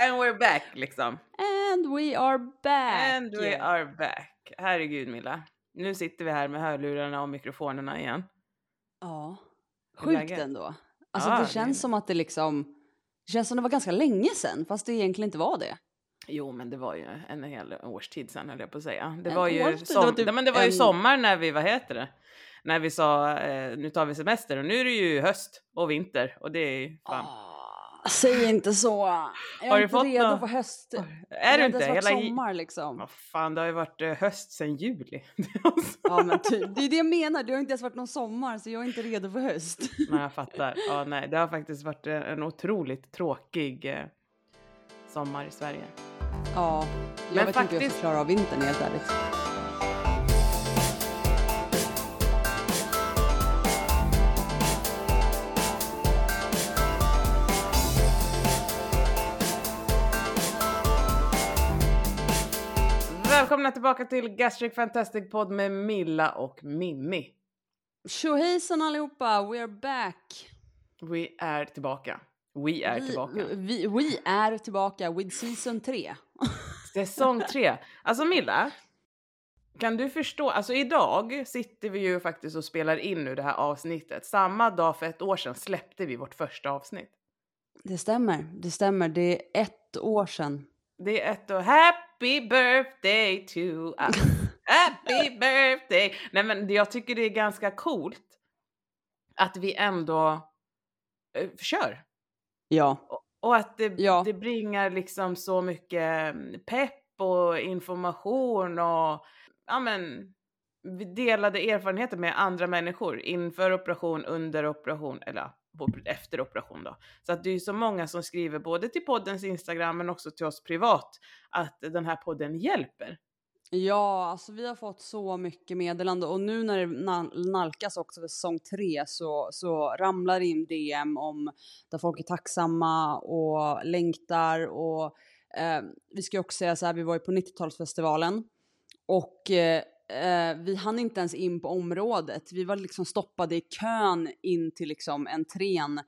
And we're back liksom. And we are back! And we are back. Herregud Milla. Nu sitter vi här med hörlurarna och mikrofonerna igen. Ja. Sjukt ändå. Alltså Ja, det det- känns som att det liksom... Det känns som det var ganska länge sedan, fast det egentligen inte var det. Jo, men det var ju en hel årstid sen höll jag på att säga. Det En var ju, årstid? som, Det var typ men det var ju en- sommar när vi, vad heter det? När vi sa eh, nu tar vi semester och nu är det ju höst och vinter och det är ju fan. Ah, säg inte så! Jag är Har du inte fått redo nå- för höst. Är du inte? Det Hela... sommar liksom. Vad fan, det har ju varit eh, höst sen juli. Ja men typ, det är det jag menar, det har inte ens varit någon sommar så jag är inte redo för höst. Nej, jag fattar. Ja, nej, det har faktiskt varit eh, en otroligt tråkig eh, sommar i Sverige. Ja, jag Men vet inte hur jag faktiskt- ska klara av vintern helt ärligt. Välkomna tillbaka till Gastric Fantastic Podd med Milla och Mimmi. Tjohejsan allihopa, we are back! Vi är tillbaka. We är vi, tillbaka. Vi, we är tillbaka with season 3. Säsong tre. Alltså Milla, kan du förstå? Alltså idag sitter vi ju faktiskt och spelar in nu det här avsnittet. Samma dag för ett år sedan släppte vi vårt första avsnitt. Det stämmer, det stämmer. Det är ett år sedan. Det är ett år. Happy birthday to us. Happy birthday. Nej men jag tycker det är ganska coolt att vi ändå eh, kör. Ja, Och att det, Ja. det bringar liksom så mycket mm, pepp och information och ja men delade erfarenheter med andra människor inför operation, under operation eller efter operation då. Så att det är ju så många som skriver både till poddens Instagram men också till oss privat att den här podden hjälper. ja, alltså vi har fått så mycket meddelande och nu när det nalkas också för säsong tre så, så ramlar det in DM om där folk är tacksamma och längtar och eh, vi ska ju också säga så här, vi var ju på 90-talsfestivalen och eh, eh, vi hann inte ens in på området. Vi var liksom stoppade i kön in till liksom entrén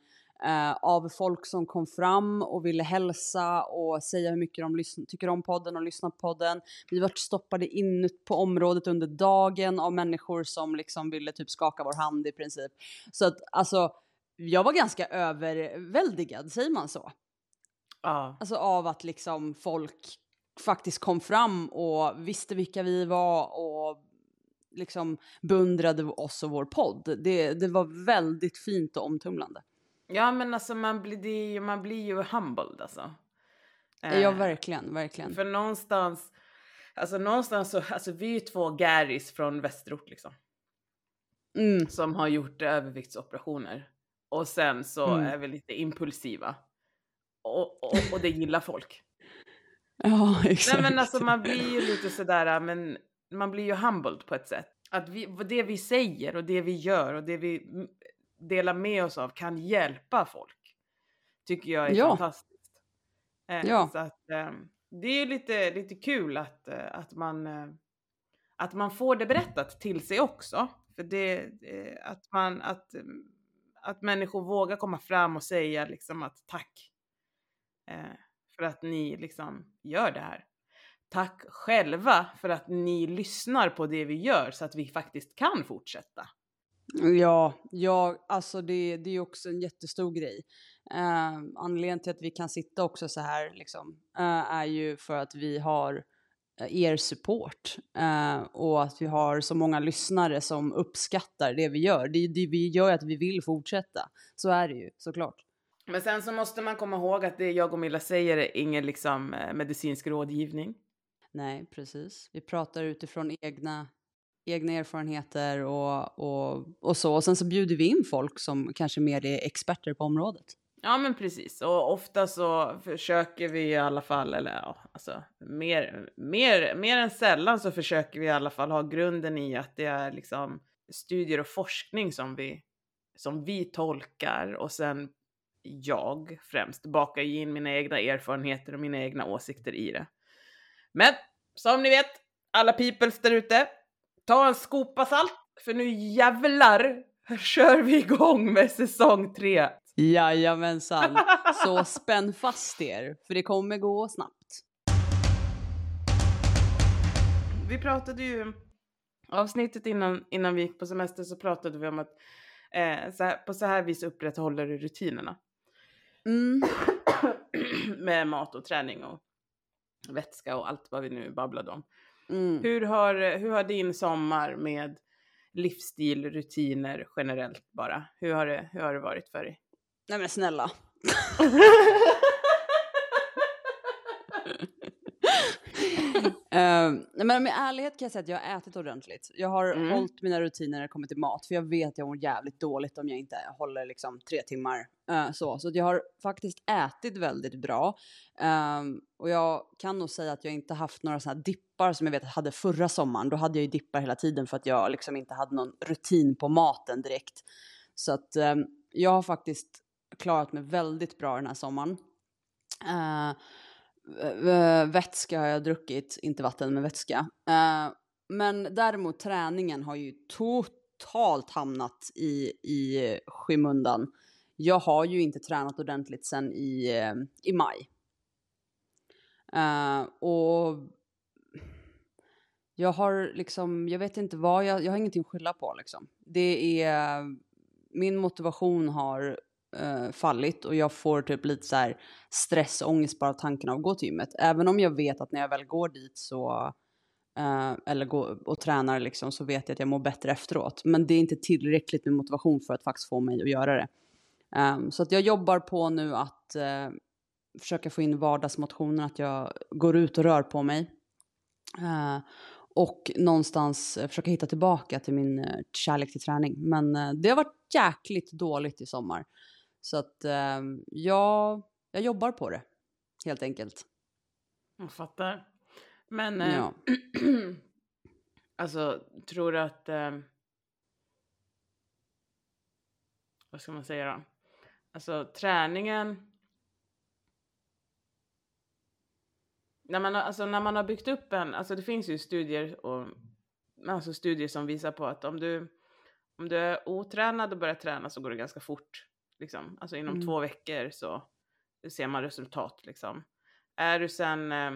eh, av folk som kom fram och ville hälsa och säga hur mycket de tycker om podden och lyssnar på podden. Vi var stoppade in på området under dagen av människor som liksom ville typ skaka vår hand i princip. Så att alltså, jag var ganska överväldigad, säger man så? Ja. Alltså av att liksom folk faktiskt kom fram och visste vilka vi var och liksom beundrade oss och vår podd. Det, det var väldigt fint och omtumlande. Ja men alltså man blir, det, man blir ju humbled alltså. Ja, Eh, verkligen, verkligen. För någonstans, alltså någonstans så, alltså vi är ju två Garys från västerort liksom. Mm, Som har gjort överviktsoperationer. Och sen så Mm. är vi lite impulsiva. Och, och, och det gillar folk. ja, exakt. Nej men alltså man blir ju lite sådär, men man blir ju humbled på ett sätt. Att vi, det vi säger och det vi gör och det vi delar med oss av kan hjälpa folk. Tycker jag är Ja. fantastiskt. Eh, Ja. Så att eh, det är ju lite, lite kul att, eh, att, man, eh, att man får det berättat till sig också. För det, att, man, att, att människor vågar komma fram och säga liksom att tack för att ni liksom gör det här. Tack själva för att ni lyssnar på det vi gör så att vi faktiskt kan fortsätta. Ja, ja alltså det, det är ju också en jättestor grej. Eh, anledningen till att vi kan sitta också så här liksom, eh, är ju för att vi har eh, er support eh, och att vi har så många lyssnare som uppskattar det vi gör. Det, det vi gör är att vi vill fortsätta. Så är det ju såklart. Men sen så måste man komma ihåg att det jag och Milla säger är ingen liksom eh, medicinsk rådgivning. Nej, precis. Vi pratar utifrån egna, egna erfarenheter och, och, och så. Och sen så bjuder vi in folk som kanske mer är experter på området. Ja men precis och ofta så försöker vi i alla fall, eller ja, alltså mer, mer, mer än sällan så försöker vi i alla fall ha grunden i att det är liksom studier och forskning som vi, som vi tolkar och sen jag främst bakar in mina egna erfarenheter och mina egna åsikter i det. Men som ni vet, alla peoples där ute, ta en skopa salt för nu jävlar kör vi igång med säsong tre. Jajamensan. Så spänn fast er, för det kommer gå snabbt. Vi pratade ju, avsnittet innan, innan vi gick på semester så pratade vi om att eh, så här, på så här vis upprätthåller du rutinerna. Mm. Med mat och träning och vätska och allt vad vi nu babblade om. Mm. Hur har, hur har din sommar med livsstil, rutiner generellt bara, hur har det, hur har det varit för dig? Nej men snälla. Uh, men med ärlighet kan jag säga att jag har ätit ordentligt. Jag har Mm. hållit mina rutiner när det kommer till mat, för jag vet att jag mår jävligt dåligt om jag inte håller liksom tre timmar. Uh, så så jag har faktiskt ätit väldigt bra. Um, och jag kan nog säga att jag inte haft några sådana dippar som jag vet att jag hade förra sommaren. Då hade jag ju dippar hela tiden för att jag liksom inte hade någon rutin på maten direkt. Så att um, jag har faktiskt klarat mig väldigt bra den här sommaren. Uh, Eh, vätska har jag druckit, inte vatten men vätska. Uh, men däremot träningen har ju totalt hamnat i, i skymundan. Jag har ju inte tränat ordentligt sen i, eh, i maj. Uh, och jag har liksom, jag vet inte vad, jag, jag har ingenting att skylla på liksom. Det är, min motivation har uh, fallit och jag får typ lite så här stressångest bara av tanken av att gå till gymmet. Även om jag vet att när jag väl går dit så, uh, eller går och tränar liksom, så vet jag att jag mår bättre efteråt. Men det är inte tillräckligt med motivation för att faktiskt få mig att göra det. Um, så att jag jobbar på nu att uh, försöka få in vardagsmotionen, att jag går ut och rör på mig. Uh, och någonstans försöka hitta tillbaka till min uh, kärlek till träning. Men det har varit jäkligt dåligt i sommar. Så att ehm, jag, jag jobbar på det, helt enkelt. Jag fattar. Men, eh, Ja. alltså, tror du att... Eh, vad ska man säga då? Alltså, träningen... När man, har, alltså, när man har byggt upp en... Alltså, det finns ju studier, och, alltså, studier som visar på att om du, om du är otränad och börjar träna så går det ganska fort. Liksom. Alltså, inom Mm. två veckor så ser man resultat. Liksom. Är du sen... Eh,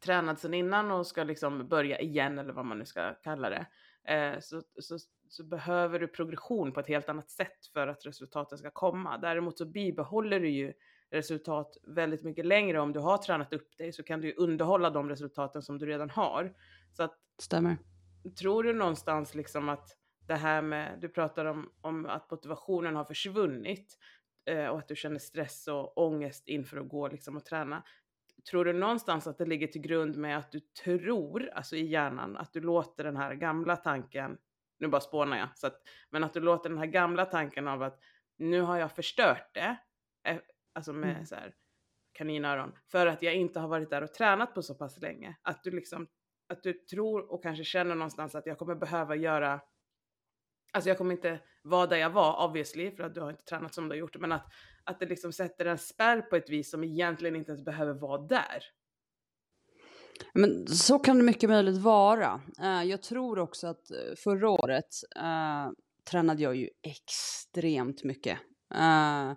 tränad sedan innan och ska liksom börja igen eller vad man nu ska kalla det, eh, så, så, så behöver du progression på ett helt annat sätt för att resultaten ska komma. Däremot så bibehåller du ju resultat väldigt mycket längre om du har tränat upp dig så kan du ju underhålla de resultaten som du redan har. Så att Stämmer. tror du någonstans liksom att det här med, du pratar om, om att motivationen har försvunnit eh, och att du känner stress och ångest inför att gå liksom och träna. Tror du någonstans att det ligger till grund med att du tror, alltså i hjärnan, att du låter den här gamla tanken, nu bara spånar jag, så att, men att du låter den här gamla tanken av att nu har jag förstört det, eh, alltså med Mm. så här kaninöron, för att jag inte har varit där och tränat på så pass länge. Att du liksom, att du tror och kanske känner någonstans att jag kommer behöva göra Alltså jag kommer inte vara där jag var obviously för att du har inte tränat som du har gjort men att, att det liksom sätter en spärr på ett vis som egentligen inte ens behöver vara där. Men så kan det mycket möjligt vara. Eh, jag tror också att eh, förra året eh, tränade jag ju extremt mycket. Eh,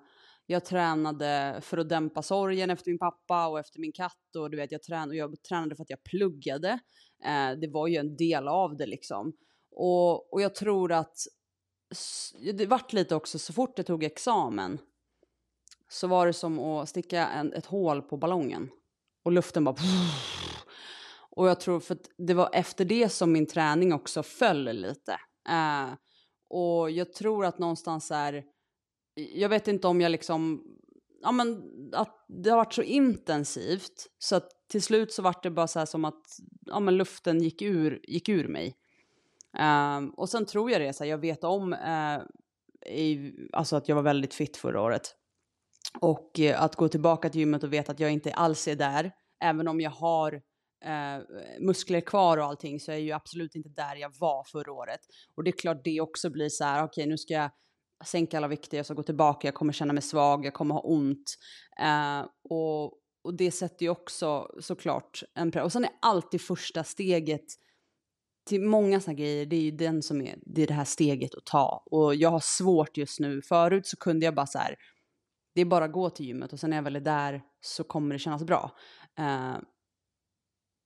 jag tränade för att dämpa sorgen efter min pappa och efter min katt och du vet, jag tränade, jag tränade för att jag pluggade. Eh, det var ju en del av det liksom. Och, och jag tror att det vart lite också så fort jag tog examen så var det som att sticka en, ett hål på ballongen och luften bara och jag tror för att det var efter det som min träning också föll lite. Eh, och jag tror att någonstans är, jag vet inte om jag liksom, ja men att det har varit så intensivt så att till slut så vart det bara så här som att, ja men luften gick ur, gick ur mig. Um, och sen tror jag det, så här, jag vet om, uh, i, alltså att jag var väldigt fit förra året. Och uh, att gå tillbaka till gymmet och veta att jag inte alls är där, även om jag har Uh, muskler kvar och allting, så är jag ju absolut inte där jag var förra året. Och det är klart det också blir så här, okej nu ska jag sänka alla vikter, jag ska gå tillbaka, jag kommer känna mig svag, jag kommer ha ont. Uh, och, och det sätter ju också såklart en press. Och sen är alltid första steget till många sådana grejer, det är ju den som är det, är det här steget att ta. Och jag har svårt just nu. Förut så kunde jag bara så här, det är bara att gå till gymmet och sen när jag väl är där så kommer det kännas bra. Uh,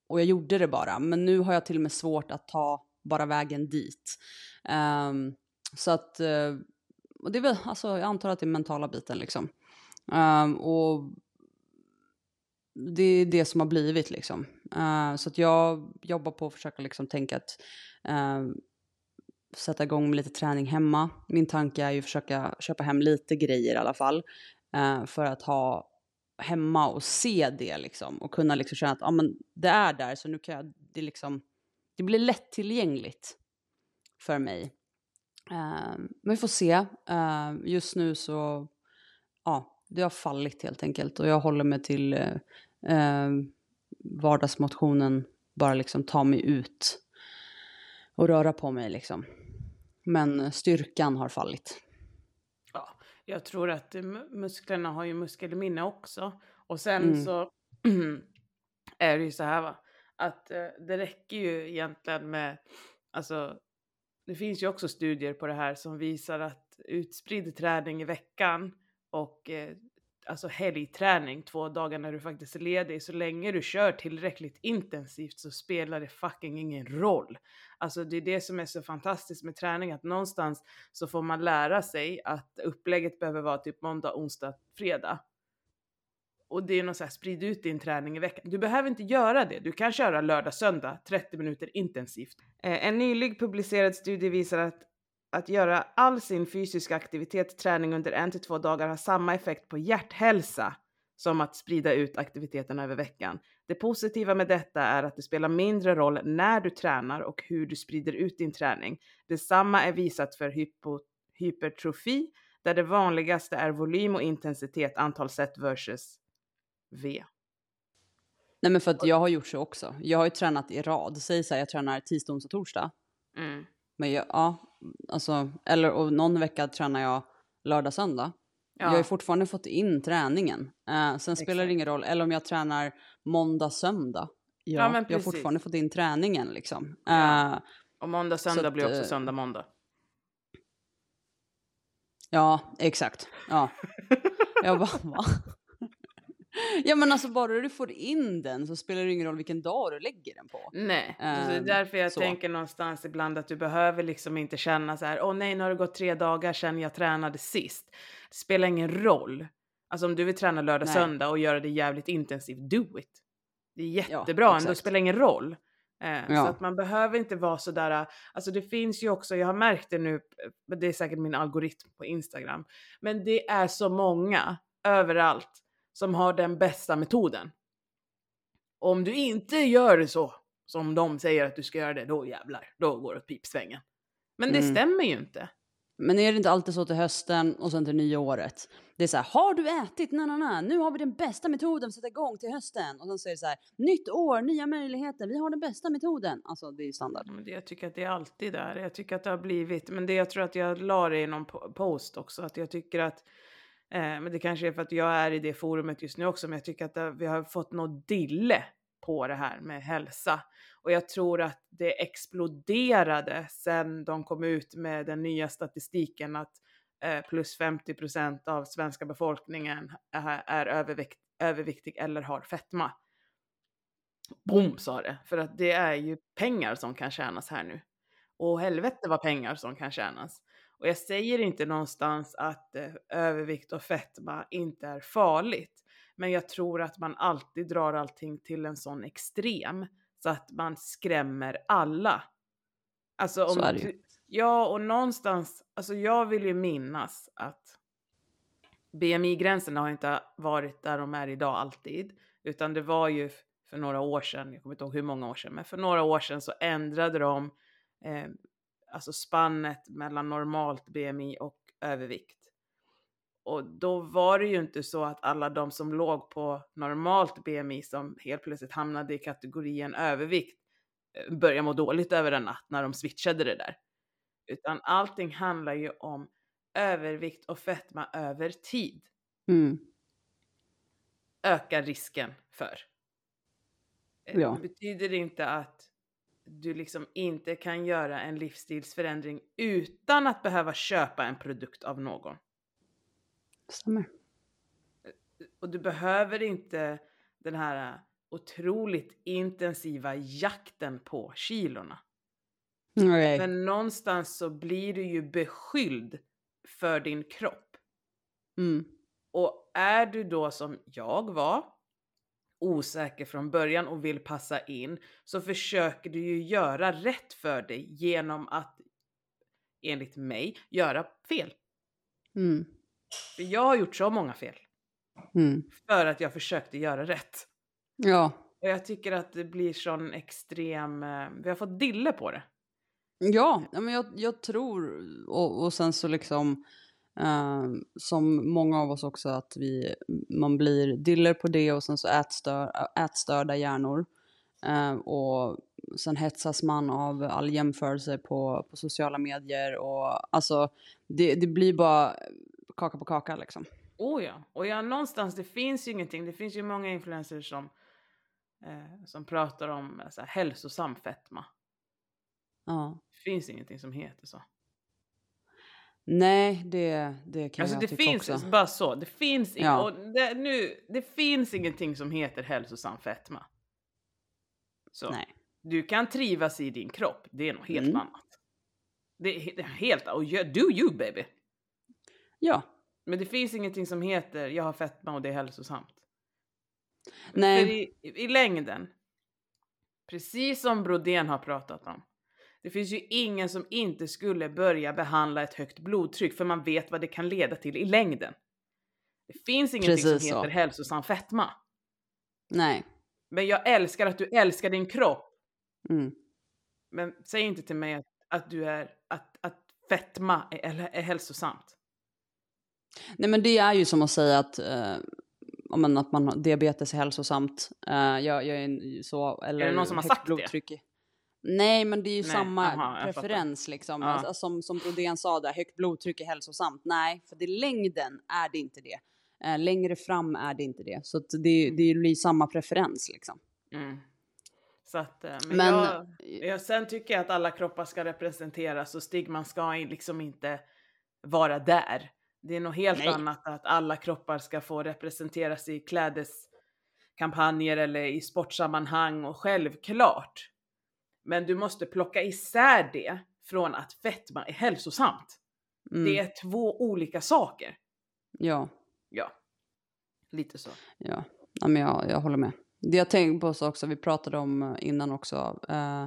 och jag gjorde det bara, men nu har jag till och med svårt att ta bara vägen dit. Um, så att, uh, och det är väl, alltså jag antar att det är mentala biten liksom. Um, och det är det som har blivit liksom. Uh, så att jag jobbar på att försöka liksom tänka att uh, sätta igång med lite träning hemma. Min tanke är ju att försöka köpa hem lite grejer i alla fall uh, för att ha hemma och se det liksom och kunna liksom känna att ah, men det är där så nu kan jag, det liksom, det blir lättillgängligt för mig. Ehm, men vi får se. Ehm, just nu så, ja, det har fallit helt enkelt och jag håller mig till eh, eh, vardagsmotionen, bara liksom ta mig ut och röra på mig liksom. Men styrkan har fallit. Ja, jag tror att musklerna har ju muskelminne också. Och sen mm. så är det ju så här va, att eh, det räcker ju egentligen med, alltså det finns ju också studier på det här som visar att utspridd träning i veckan och eh, alltså helgträning två dagar när du faktiskt är ledig. Så länge du kör tillräckligt intensivt så spelar det fucking ingen roll. Alltså det är det som är så fantastiskt med träning, att någonstans så får man lära sig att upplägget behöver vara typ måndag, onsdag, fredag. Och det är något så här, sprid ut din träning i veckan. Du behöver inte göra det. Du kan köra lördag, söndag, 30 minuter intensivt. Eh, en nylig publicerad studie visar att att göra all sin fysiska aktivitet, träning under en till två dagar har samma effekt på hjärthälsa som att sprida ut aktiviteterna över veckan. Det positiva med detta är att det spelar mindre roll när du tränar och hur du sprider ut din träning. Detsamma är visat för hypo, hypertrofi, där det vanligaste är volym och intensitet, antal set versus V. Nej men för att jag har gjort så också. Jag har ju tränat i rad. Säg så här, jag tränar tisdag, onsdag, torsdag. Mm. Men jag, ja, alltså, eller och någon vecka tränar jag lördag, söndag. Ja. Jag har ju fortfarande fått in träningen. Uh, sen spelar det ingen roll, eller om jag tränar måndag, söndag. Ja, ja jag har fortfarande fått in träningen liksom. Ja. Uh, och måndag, söndag blir också uh, söndag, måndag. Ja, exakt. Ja. jag bara, va? Ja men alltså bara du får in den så spelar det ingen roll vilken dag du lägger den på. Nej, um, det är ehm, därför jag så. tänker någonstans ibland att du behöver liksom inte känna så här, åh oh, nej nu har det gått tre dagar sedan jag tränade sist. Det spelar ingen roll. Alltså om du vill träna lördag, nej. söndag och göra det jävligt intensivt, do it. Det är jättebra, ja, ändå det spelar ingen roll. Eh, ja. Så att man behöver inte vara sådär, alltså det finns ju också, jag har märkt det nu, det är säkert min algoritm på Instagram, men det är så många överallt som har den bästa metoden. Om du inte gör det så som de säger att du ska göra det, då jävlar, då går det åt pipsvängen. Men det mm. stämmer ju inte. Men är det inte alltid så till hösten och sen till nyåret? Det är så här, har du ätit? Na, na, na. Nu har vi den bästa metoden att sätta igång till hösten. Och sen så är det så här, nytt år, nya möjligheter, vi har den bästa metoden. Alltså det är ju standard. Men det, jag tycker att det är alltid där. Jag tycker att det har blivit, men det jag tror att jag la det i någon post också, att jag tycker att Eh, men det kanske är för att jag är i det forumet just nu också, men jag tycker att vi har fått något dille på det här med hälsa. Och jag tror att det exploderade sen de kom ut med den nya statistiken att eh, plus 50 procent av svenska befolkningen är, är övervikt, överviktig eller har fetma. Boom sa det, för att det är ju pengar som kan tjänas här nu. Och helvete vad pengar som kan tjänas. Och jag säger inte någonstans att eh, övervikt och fetma inte är farligt. Men jag tror att man alltid drar allting till en sån extrem så att man skrämmer alla. Alltså om, så är det ju. Ja, och någonstans, alltså jag vill ju minnas att BMI-gränserna har inte varit där de är idag alltid, utan det var ju för några år sedan, jag kommer inte ihåg hur många år sedan, men för några år sedan så ändrade de eh, alltså spannet mellan normalt BMI och övervikt. Och då var det ju inte så att alla de som låg på normalt BMI som helt plötsligt hamnade i kategorin övervikt eh, började må dåligt över en natt när de switchade det där. Utan allting handlar ju om övervikt och fetma över tid. Mm. Ökar risken för. Eh, ja. Det betyder inte att du liksom inte kan göra en livsstilsförändring utan att behöva köpa en produkt av någon. Stämmer. Och du behöver inte den här otroligt intensiva jakten på kilorna. Nej. Men någonstans så blir du ju beskylld för din kropp. Mm. Och är du då som jag var, osäker från början och vill passa in, så försöker du ju göra rätt för dig genom att, enligt mig, göra fel. Mm. För jag har gjort så många fel. Mm. För att jag försökte göra rätt. Ja. Och jag tycker att det blir sån extrem, eh, vi har fått dille på det. Ja, ja, men jag, jag tror, och, och sen så liksom, eh, som många av oss också, att vi, man blir diller på det och sen så ätstör, ätstörda hjärnor. Eh, och sen hetsas man av all jämförelse på, på sociala medier och alltså det, det blir bara kaka på kaka liksom. Oh ja, och ja, någonstans det finns ju ingenting. Det finns ju många influencers som, eh, som pratar om eh, så här, hälsosam fetma. Ja. Det finns ingenting som heter så. Nej, det, det kan Alltså jag det tycka finns också. bara så. Det finns, ing- Ja. det, nu, det finns ingenting som heter hälsosam fetma. Så. Nej. Du kan trivas i din kropp, det är något helt Mm. annat. Det är, helt, och do you baby. Ja. Men det finns ingenting som heter jag har fetma och det är hälsosamt. Nej. I, i längden, precis som Brodén har pratat om, det finns ju ingen som inte skulle börja behandla ett högt blodtryck för man vet vad det kan leda till i längden. Det finns ingenting Precis som så. heter hälsosam fetma. Nej. Men jag älskar att du älskar din kropp. Mm. Men säg inte till mig att, att du är, att, att fetma är, är, hälsosamt. Nej men det är ju som att säga att, eh, ja, men att man har diabetes är hälsosamt. Eh, jag, jag är så, eller Är det någon som har sagt det? Nej men det är ju Nej, samma aha, preferens liksom. Ja. Alltså, som, som Brodén sa där, högt blodtryck är hälsosamt. Nej, för i längden är det inte det. Eh, längre fram är det inte det. Så det, det blir samma preferens liksom. Mm. Så att, eh, men, Men, jag, jag, sen tycker jag att alla kroppar ska representeras och stigman ska liksom inte vara där. Det är något helt Nej. annat att alla kroppar ska få representeras i klädeskampanjer eller i sportsammanhang och självklart. Men du måste plocka isär det från att fetma är hälsosamt. mm, Det är två olika saker. Ja. Ja, lite så. Ja, ja men jag, jag håller med. Det jag tänkte på så också, vi pratade om eh, innan också. Eh,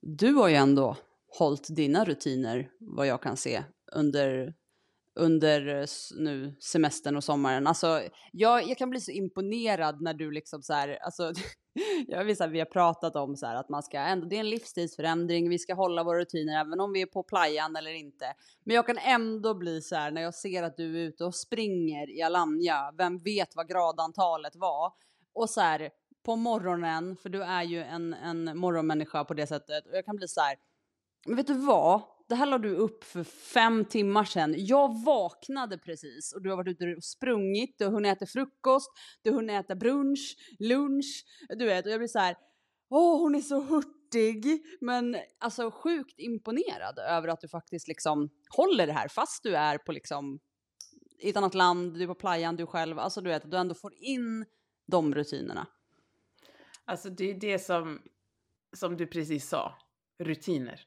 du har ju ändå hållit dina rutiner, vad jag kan se, under, under nu semestern och sommaren. Alltså, jag, jag kan bli så imponerad när du liksom så här, alltså, jag vill, här, vi har pratat om så här, att man ska ändå, det är en livsstilsförändring, vi ska hålla våra rutiner även om vi är på playan eller inte. Men jag kan ändå bli så här när jag ser att du är ute och springer i Alanya, vem vet vad gradantalet var? Och så här på morgonen, för du är ju en, en morgonmänniska på det sättet, och jag kan bli så här, men vet du vad? Det här la du upp för fem timmar sedan. Jag vaknade precis och du har varit ute och sprungit, du har hunnit äta frukost, du har hunnit äta brunch, lunch, du vet, och jag blir så här, åh hon är så hurtig, men alltså sjukt imponerad över att du faktiskt liksom håller det här fast du är på liksom i ett annat land, du är på playan, du själv, alltså du vet, att du ändå får in de rutinerna. Alltså det är det som, som du precis sa, rutiner.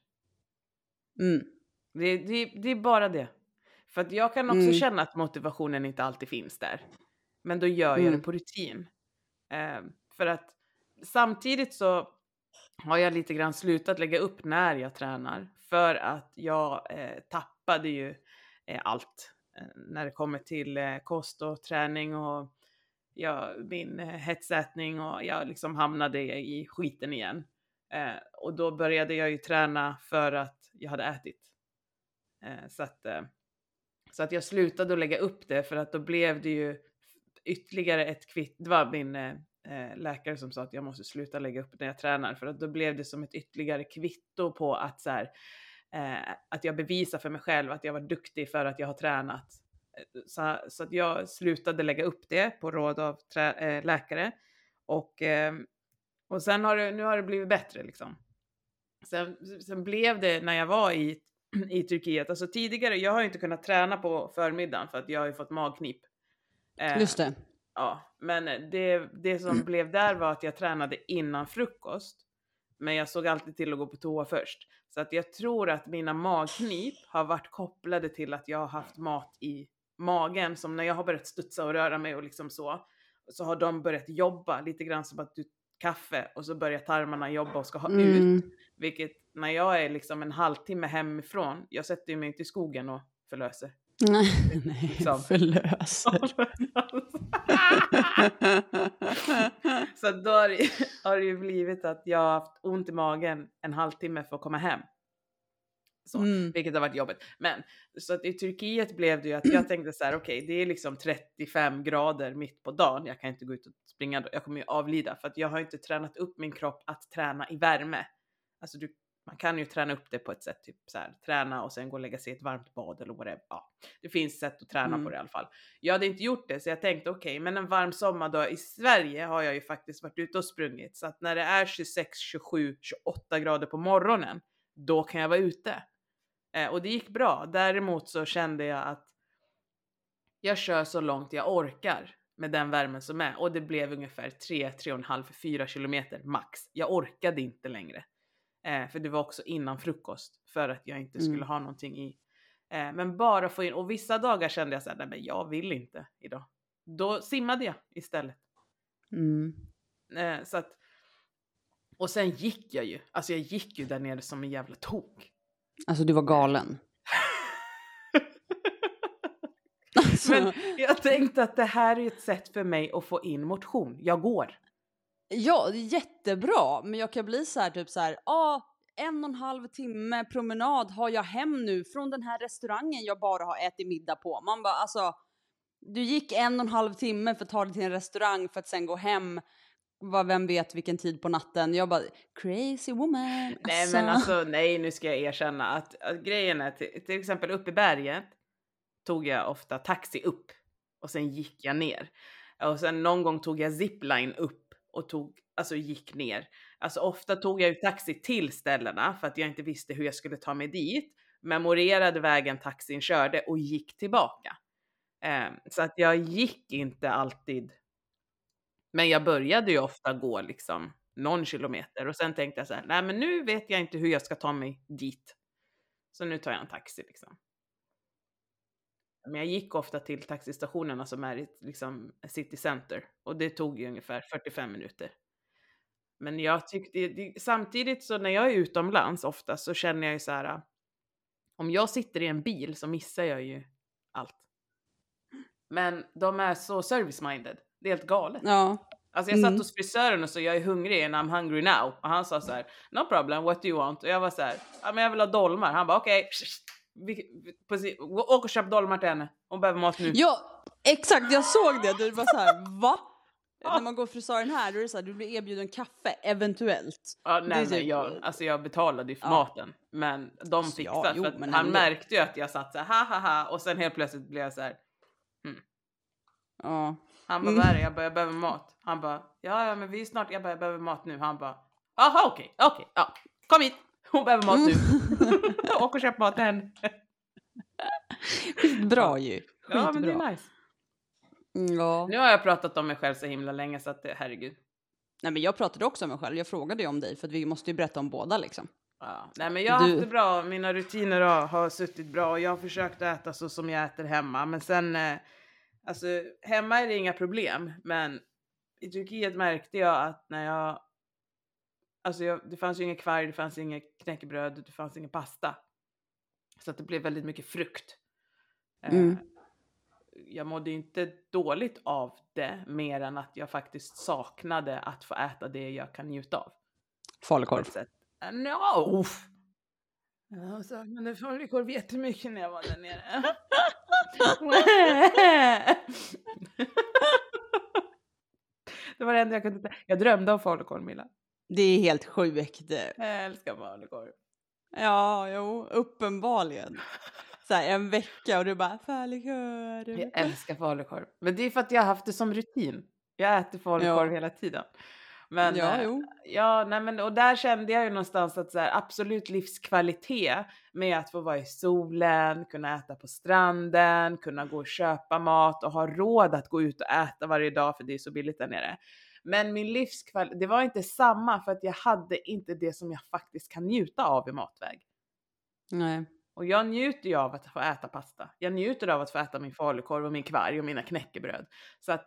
Mm. Det, det, det är bara det. För att jag kan också Mm. känna att motivationen inte alltid finns där. Men då gör jag Mm. det på rutin. Eh, för att samtidigt så har jag lite grann slutat lägga upp när jag tränar. För att jag eh, tappade ju eh, allt eh, när det kommer till eh, kost och träning och ja, min eh, hetsätning och jag liksom hamnade i skiten igen. Eh, och då började jag ju träna för att jag hade ätit. Eh, så, att, eh, så att jag slutade att lägga upp det för att då blev det ju ytterligare ett kvitt. Det var min eh, eh, läkare som sa att jag måste sluta lägga upp när jag tränar för att då blev det som ett ytterligare kvitto på att så här, eh, att jag bevisar för mig själv att jag var duktig för att jag har tränat. Eh, så, så att jag slutade lägga upp det på råd av trä, eh, läkare och, eh, och sen har det, nu har det blivit bättre liksom sen, sen blev det när jag var i, i Turkiet, alltså tidigare, jag har ju inte kunnat träna på förmiddagen för att jag har ju fått magknip. Eh, Just det. Ja, men det, det som blev där var att jag tränade innan frukost. Men jag såg alltid till att gå på toa först. Så att jag tror att mina magknip har varit kopplade till att jag har haft mat i magen. Som när jag har börjat studsa och röra mig och liksom så. Så har de börjat jobba lite grann som att du kaffe och så börjar tarmarna jobba och ska ha ut. Mm. Vilket när jag är liksom en halvtimme hemifrån, jag sätter mig inte i skogen och förlöser. Nej, nej Liksom. förlöser. Så då har det, har det ju blivit att jag har haft ont i magen en halvtimme för att komma hem. Så, Mm. Vilket har varit jobbigt. Men så att i Turkiet blev det ju att jag tänkte så här, okej det är liksom 35 grader mitt på dagen. Jag kan inte gå ut och springa, jag kommer ju avlida för att jag har inte tränat upp min kropp att träna i värme. Alltså du, man kan ju träna upp det på ett sätt, typ så här, träna och sen gå och lägga sig i ett varmt bad eller whatever. Ja, det finns sätt att träna Mm. på det i alla fall. Jag hade inte gjort det så jag tänkte okej, men en varm sommardag i Sverige har jag ju faktiskt varit ute och sprungit så att när det är 26, 27, 28 grader på morgonen, då kan jag vara ute. Eh, och det gick bra. Däremot så kände jag att jag kör så långt jag orkar med den värmen som är och det blev ungefär 3, 3,5, 4 kilometer max. Jag orkade inte längre. Eh, för det var också innan frukost för att jag inte skulle Mm. ha någonting i. Eh, men bara få in och vissa dagar kände jag så här, nej men jag vill inte idag. Då simmade jag istället. Mm. Eh, så att, och sen gick jag ju, alltså jag gick ju där nere som en jävla tok. Alltså du var galen. Alltså, Men jag tänkte att det här är ett sätt för mig att få in motion. Jag går. Ja, jättebra, men jag kan bli så här typ så här, ah, en och en halv timme promenad har jag hem nu från den här restaurangen jag bara har ätit middag på. Man bara alltså, du gick en och en halv timme för att ta dig till en restaurang för att sen gå hem, vad vem vet vilken tid på natten. Jag bara, crazy woman. Nej men alltså nej nu ska jag erkänna att, att grejen är till, till exempel uppe i berget tog jag ofta taxi upp och sen gick jag ner. Och sen någon gång tog jag zipline upp och tog, alltså gick ner. Alltså ofta tog jag ju taxi till ställena för att jag inte visste hur jag skulle ta mig dit. Memorerade vägen taxin körde och gick tillbaka. Ehm, så att jag gick inte alltid. Men jag började ju ofta gå liksom någon kilometer och sen tänkte jag så här, nej men nu vet jag inte hur jag ska ta mig dit. Så nu tar jag en taxi liksom. Men jag gick ofta till taxistationerna som är i liksom city center och det tog ju ungefär 45 minuter. Men jag tyckte, samtidigt så när jag är utomlands ofta så känner jag ju så här, om jag sitter i en bil så missar jag ju allt. Men de är så service-minded, det är helt galet. Ja, Alltså jag satt Mm. hos frisören och så jag är hungrig and I'm hungry now. Och han sa så här, no problem, what do you want? Och jag var så här, ja men jag vill ha dolmar. Han bara okej, precis, åk och köp dolmar till henne. Hon behöver mat nu. ja exakt jag såg det. Du var så här, va? När man går frisören här då är det så här, du blir erbjuden kaffe, eventuellt. Ja, nej, nej, typ- jag, alltså jag betalade ju för Ja. maten. Men de Ja, fixade. jo, för att men han ändå. märkte ju att jag satt så här, ha ha ha. Och sen helt plötsligt blev jag så här, Ja. Han bara Mm. vad är det? Jag bara, jag behöver mat. Han bara, ja ja men vi är snart, jag bara, jag behöver mat nu. Han bara, jaha okej, okej, ja. Kom hit, hon behöver mat nu. Mm. Åk och köp mat till henne. Skitbra ju. Ja men det Skitbra. är nice. Mm, Ja. Nu har jag pratat om mig själv så himla länge så att herregud. Nej men jag pratade också om mig själv, jag frågade ju om dig för att vi måste ju berätta om båda liksom. Ja. Nej men jag har Du- haft det bra, mina rutiner har, har suttit bra och jag har försökt äta så som jag äter hemma. Men sen, eh, alltså hemma är det inga problem. Men i Turkiet märkte jag att när jag, alltså jag, det fanns ju inget kvarg, det fanns inget knäckebröd, det fanns ingen pasta. Så att det blev väldigt mycket frukt. Eh, Mm. Jag mådde inte dåligt av det mer än att jag faktiskt saknade att få äta det jag kan njuta av. Falukorv. No! Jag saknade falukorv jättemycket när jag var där nere. det var det enda jag kunde ta. Jag drömde om falukorv Milla. Det är helt sjukt. Jag älskar falukorv. Ja, jo, uppenbarligen. Så här, en vecka och du bara falukorv. Jag älskar falukorv. Men det är för att jag har haft det som rutin. Jag äter falukorv Ja. hela tiden. Men, Ja, eh, jo. ja nej, men, och där kände jag ju någonstans att så här, absolut livskvalitet med att få vara i solen, kunna äta på stranden, kunna gå och köpa mat och ha råd att gå ut och äta varje dag för det är så billigt där nere. Men min livskvalitet, det var inte samma för att jag hade inte det som jag faktiskt kan njuta av i matväg. Nej. Och jag njuter ju av att få äta pasta. Jag njuter av att få äta min falukorv och min kvarg och mina knäckebröd. Så att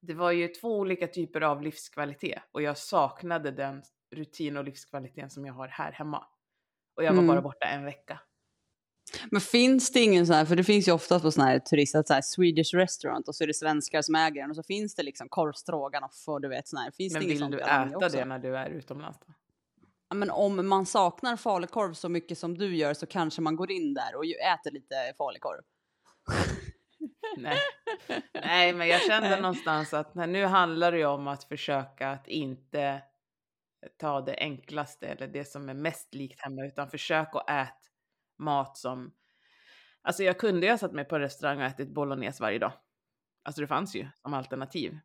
det var ju två olika typer av livskvalitet och jag saknade den rutin och livskvaliteten som jag har här hemma. Och jag var Mm. bara borta en vecka. Men finns det ingen sån här, för det finns ju ofta på såna här turister, så här Swedish restaurant och så är det svenskar som äger den och så finns det liksom korvstroganoff och du vet sån här. Finns Men det vill du äta också? det när du är utomlands då? Ja, men om man saknar falukorv så mycket som du gör så kanske man går in där och äter lite falukorv. Nej. Nej, men jag kände Nej. någonstans att nu handlar det ju om att försöka att inte ta det enklaste eller det som är mest likt hemma utan försök att äta mat som Alltså jag kunde ju ha satt mig på en restaurang och ätit bolognese varje dag. Alltså det fanns ju som alternativ.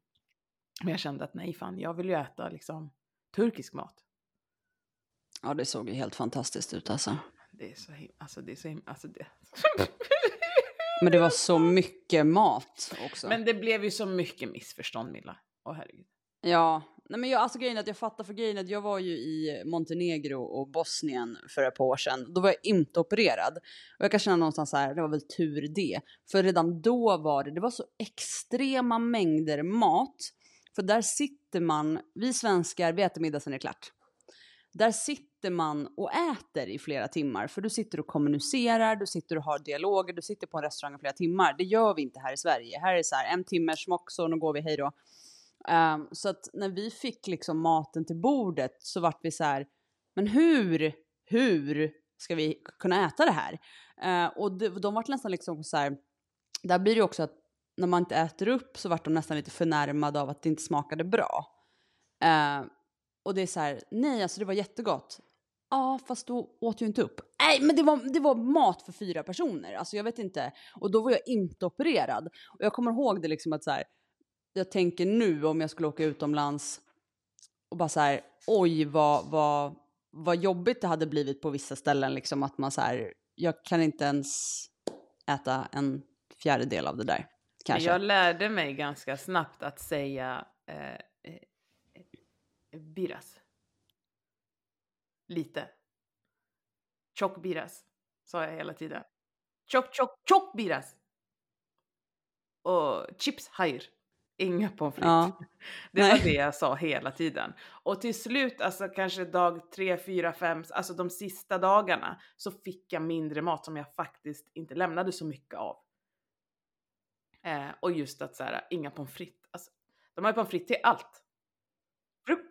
Men jag kände att nej fan, jag vill ju äta liksom turkisk mat. Ja, det såg ju helt fantastiskt ut alltså. Det är så himla, alltså det är så himla, alltså det. Men det var så mycket mat också. Men det blev ju så mycket missförstånd Milla. Åh herregud. Ja, nej men jag, alltså grejen att jag fattar för grejen att jag var ju i Montenegro och Bosnien för ett par år sedan. Då var jag inte opererad. Och jag kan känna någonstans så här, det var väl tur det. För redan då var det, det var så extrema mängder mat. För där sitter man, vi svenskar, vi äter middag sen är det klart. Där sitter man och äter i flera timmar. För du sitter och kommunicerar, du sitter och har dialoger, du sitter på en restaurang i flera timmar. Det gör vi inte här i Sverige. Här är det så här, en timme smock, så nu går vi, hej då. Um, så att när vi fick liksom maten till bordet så vart vi så här, men hur, hur ska vi kunna äta det här? Uh, och de, de vart nästan liksom så här, där blir det också att när man inte äter upp så vart de nästan lite förnärmade av att det inte smakade bra. Uh, och det är så här, nej alltså det var jättegott. Ja, fast då åt jag inte upp. Nej, men det var, det var mat för fyra personer. Alltså jag vet inte. Och då var jag inte opererad. Och jag kommer ihåg det liksom att så här, jag tänker nu om jag skulle åka utomlands och bara så här, oj vad, vad, vad jobbigt det hade blivit på vissa ställen liksom att man så här, jag kan inte ens äta en fjärdedel av det där. Kanske. Jag lärde mig ganska snabbt att säga eh, biras. Lite. Tjock biras, sa jag hela tiden. Tjock, tjock, tjock biras. Och chips hajer. Inga pommes frites. Ja. Det var Nej. det jag sa hela tiden. Och till slut, alltså kanske dag tre, fyra, fem, alltså de sista dagarna så fick jag mindre mat som jag faktiskt inte lämnade så mycket av. Eh, och just att så här, inga pommes frites. Alltså, de har ju pommes frites till allt.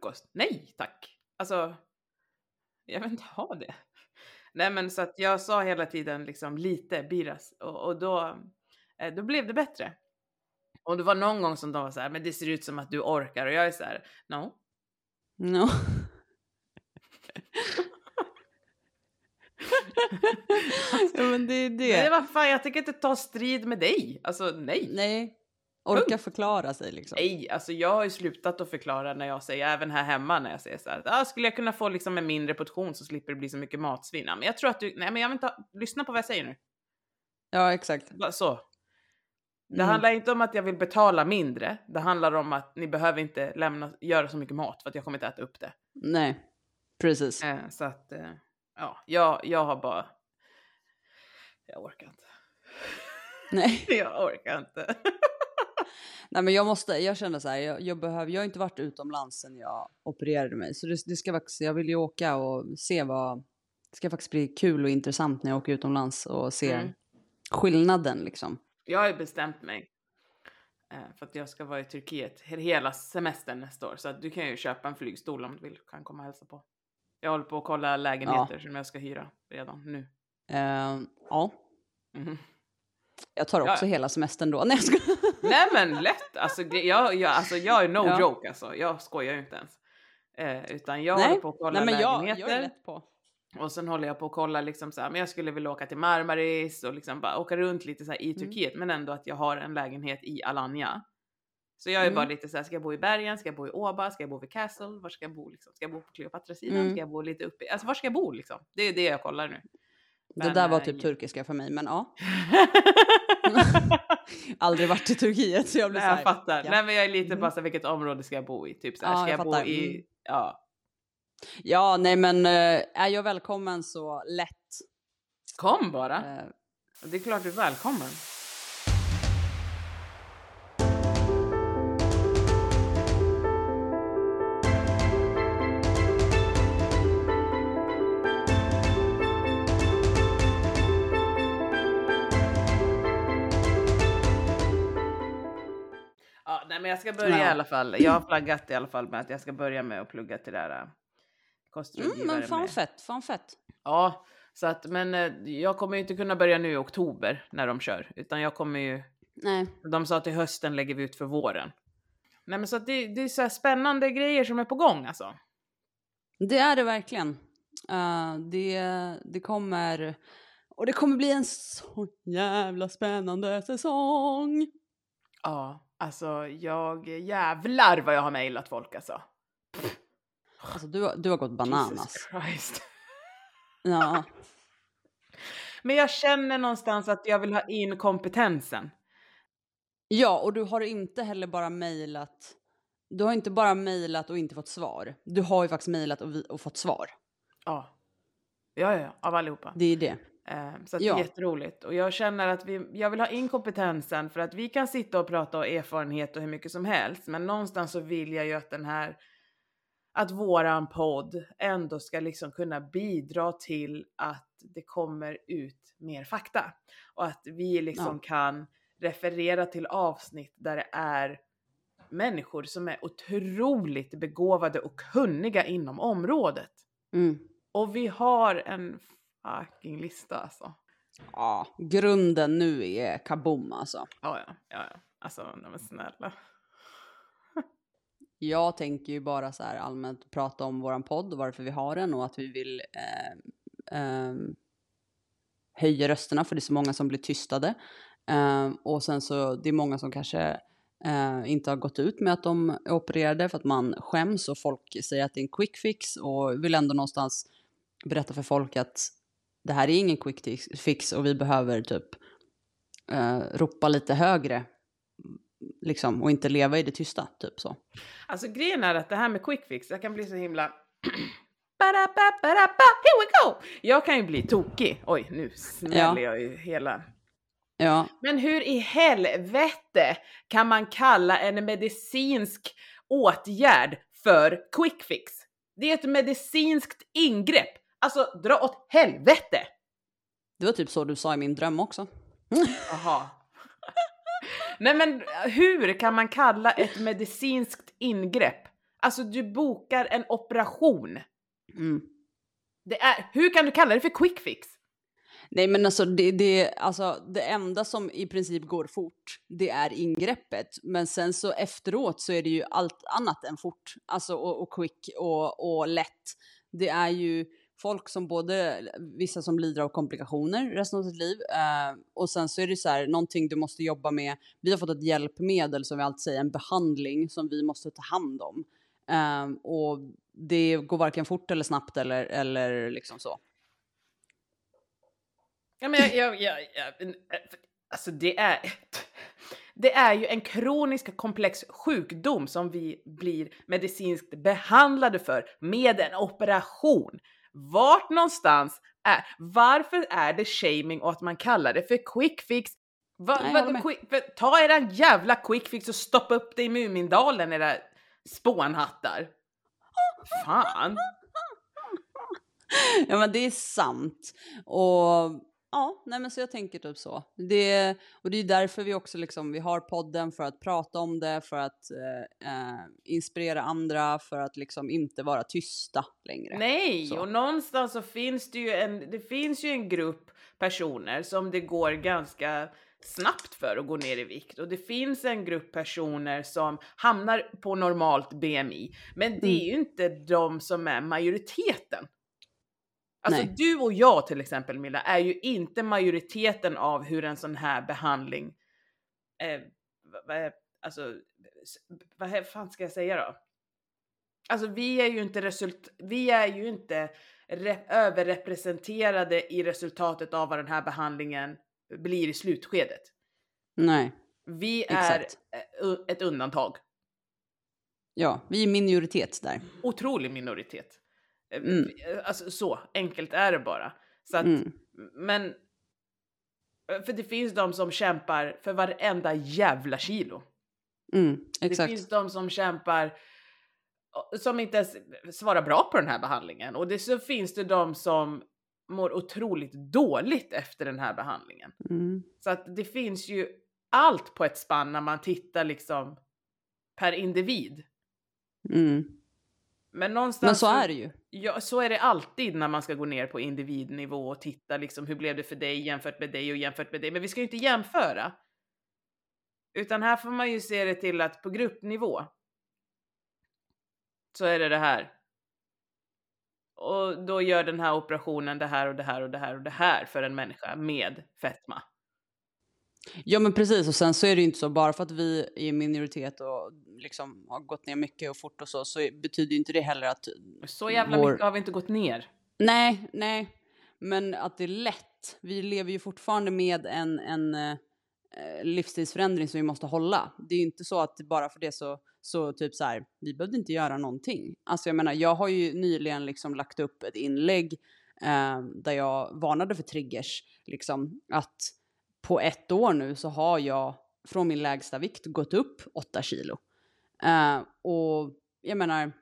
Frukost? Nej tack. Alltså, jag vill inte ha det. Nej men så att jag sa hela tiden liksom lite biras och, och då, eh, då blev det bättre. Och det var någon gång som de var så här, men det ser ut som att du orkar och jag är så här, no. No. ja, men det är det. Nej, vad fan, jag tänker inte ta strid med dig. Alltså nej. Nej. Orka förklara sig liksom. Nej, alltså jag har ju slutat att förklara när jag säger, även här hemma när jag säger så här, ah, skulle jag kunna få liksom en mindre portion så slipper det bli så mycket matsvinn. Men jag tror att du, nej men jag vill inte, ha- lyssna på vad jag säger nu. Ja, exakt. Så. Det Mm. handlar inte om att jag vill betala mindre. Det handlar om att ni behöver inte lämna, göra så mycket mat för att jag kommer inte äta upp det. Nej, precis. Eh, så att, eh, ja, jag, jag har bara, jag orkar inte. Nej. jag orkar inte. Nej, men jag måste, jag känner så här, jag, jag behöver, jag har inte varit utomlands sen jag opererade mig. Så det, det ska faktiskt, jag vill ju åka och se vad, det ska faktiskt bli kul och intressant när jag åker utomlands och se Mm. skillnaden liksom. Jag har ju bestämt mig eh, för att jag ska vara i Turkiet he- hela semestern nästa år. Så att du kan ju köpa en flygstol om du vill. Kan komma och hälsa på. Jag håller på att kolla lägenheter som jag ska hyra redan nu. Eh, ja, Mhm. jag tar också Ja. hela semestern då. Nej, jag ska... Nej men lätt! Alltså, det- jag, jag, alltså, jag är no Ja. joke alltså. Jag skojar ju inte ens. Eh, utan jag Nej. håller på att kolla Nej, jag, lägenheter. jag är lätt på. Och sen håller jag på att kolla liksom så här, men jag skulle vilja åka till Marmaris och liksom bara åka runt lite så här i Mm. Turkiet. Men ändå att jag har en lägenhet i Alanya. Så jag är bara Mm. lite så här, ska jag bo i bergen? Ska jag bo i Åba? Ska jag bo vid Castle? Var ska jag bo liksom? Ska jag bo på Kleopatra-sidan? Mm. Ska jag bo lite uppe? Alltså var ska jag bo liksom? Det är det jag kollar nu. det Men, där var eh, typ ja. turkiska för mig, men ja. Aldrig varit i Turkiet så jag blir Nej, jag såhär. fattar. ja. Nej men jag är lite Mhm. bara så här, vilket område ska jag bo i? Typ så här, Ja, ska jag jag, bo i... Mm. Ja. Ja, nej men eh, är jag välkommen så lätt. Kom bara. Eh, Det är klart du är välkommen. Men jag ska börja Ja. i alla fall. Jag har flaggat i alla fall med att jag ska börja med att plugga till det här äh, kostrådgivare. mm, men fan med. fett, fan fett. Ja, så att men eh, jag kommer ju inte kunna börja nu i oktober när de kör, utan jag kommer ju. Nej, De sa till hösten lägger vi ut för våren. Nej, men så att det, det är så spännande grejer som är på gång alltså. det är det verkligen. Eh, det, det kommer, och det kommer bli en så jävla spännande säsong. Ja, alltså jag jävlar vad jag har mejlat folk alltså. Alltså du, du har gått bananas. Jesus Christ. Ja, Men jag känner någonstans att jag vill ha in kompetensen. ja, och du har inte heller bara mejlat. Du har inte bara mejlat och inte fått svar. Du har ju faktiskt mejlat och, och fått svar. Ja. Ja, ja, ja, av allihopa. Det är det. Eh, Så Ja. det är jätteroligt. Och jag känner att vi, jag vill ha in kompetensen för att vi kan sitta och prata om erfarenhet och hur mycket som helst. Men någonstans så vill jag ju att den här, att våran podd ändå ska liksom kunna bidra till att det kommer ut mer fakta. Och att vi liksom kan referera till avsnitt där det är människor som är otroligt begåvade och kunniga inom området. Mm. Och vi har en fucking lista alltså. Ja, grunden nu är kaboom alltså. Ja, ja, ja, ja. Alltså, nej men snälla. Jag tänker ju bara så här allmänt prata om våran podd och varför vi har den och att vi vill eh, eh, höja rösterna för det är så många som blir tystade. Eh, och sen så det är många som kanske eh, inte har gått ut med att de är opererade för att man skäms och folk säger att det är en quick fix och vill ändå någonstans berätta för folk att det här är ingen quick fix och vi behöver typ eh, ropa lite högre liksom och inte leva i det tysta typ så. Alltså grejen är att det här med quick fix, jag kan bli så himla... Here we go! Jag kan ju bli tokig. Oj, nu smäller jag ju hela... Ja, Men hur i helvete kan man kalla en medicinsk åtgärd för quick fix? Det är ett medicinskt ingrepp. Alltså, dra åt helvete! det var typ så du sa i min dröm också. Jaha. Nej men hur kan man kalla ett medicinskt ingrepp? Alltså du bokar en operation. Mm. Det är, hur kan du kalla det för quick fix? Nej men alltså det, det, alltså det enda som i princip går fort, det är ingreppet. Men sen så efteråt så är det ju allt annat än fort. Alltså och, och quick och, och lätt. Det är ju folk som både, vissa som lider av komplikationer resten av sitt liv. Eh, och sen så är det så här, någonting du måste jobba med. Vi har fått ett hjälpmedel som vi alltid säger, en behandling som vi måste ta hand om. Eh, och det går varken fort eller snabbt eller, eller liksom så. Ja, men jag, jag, jag, jag, eh, alltså det är, det är ju en kronisk komplex sjukdom som vi blir medicinskt behandlade för med en operation. Vart någonstans är, varför är det shaming och att man kallar det för quick fix? Va, Nej, med. quick, ta eran jävla quick fix och stoppa upp det i Mumindalen era spånhattar. Fan. Ja men det är sant. Och ja, nej men så jag tänker typ så. Det, och det är därför vi också liksom, vi har podden för att prata om det, för att eh, eh, inspirera andra, för att liksom inte vara tysta längre. Nej, Så. och någonstans så finns det ju en, det finns ju en grupp personer som det går ganska snabbt för att gå ner i vikt och det finns en grupp personer som hamnar på normalt BMI. Men det är ju inte de som är majoriteten. Alltså Nej. du och jag till exempel Milla är ju inte majoriteten av hur en sån här behandling eh, v- v- alltså, vad fan ska jag säga då? Alltså vi är ju inte result, vi är ju inte överrepresenterade i resultatet av vad den här behandlingen blir i slutskedet. Nej. Vi är Exakt. ett undantag. Ja, vi är minoritet där. Otrolig minoritet. Eh, mm. Alltså så enkelt är det bara. Så att, mm. Men eh, för det finns de som kämpar för varenda jävla kilo. Mm. Det finns de som kämpar som inte ens svarar bra på den här behandlingen. Och det så finns det de som mår otroligt dåligt efter den här behandlingen. Mm. Så att det finns ju allt på ett spann när man tittar liksom per individ. Mm. Men någonstans... Men så är det ju. Ja, så är det alltid när man ska gå ner på individnivå och titta liksom hur blev det för dig jämfört med dig och jämfört med dig. Men vi ska ju inte jämföra. Utan här får man ju se det till att på gruppnivå så är det det här. Och då gör den här operationen det här och det här och det här och det här för en människa med fetma. Ja men precis och sen så är det ju inte så bara för att vi är i minoritet och liksom har gått ner mycket och fort och så så betyder ju inte det heller att Så jävla vår... mycket har vi inte gått ner. Nej, nej. Men att det är lätt. Vi lever ju fortfarande med en, en eh, livsstilsförändring som vi måste hålla. Det är ju inte så att bara för det så, så typ så här, vi behövde inte göra någonting. Alltså jag menar, jag har ju nyligen liksom lagt upp ett inlägg eh, där jag varnade för triggers, liksom att på ett år nu så har jag från min lägsta vikt gått upp 8 kilo. Uh, och jag menar,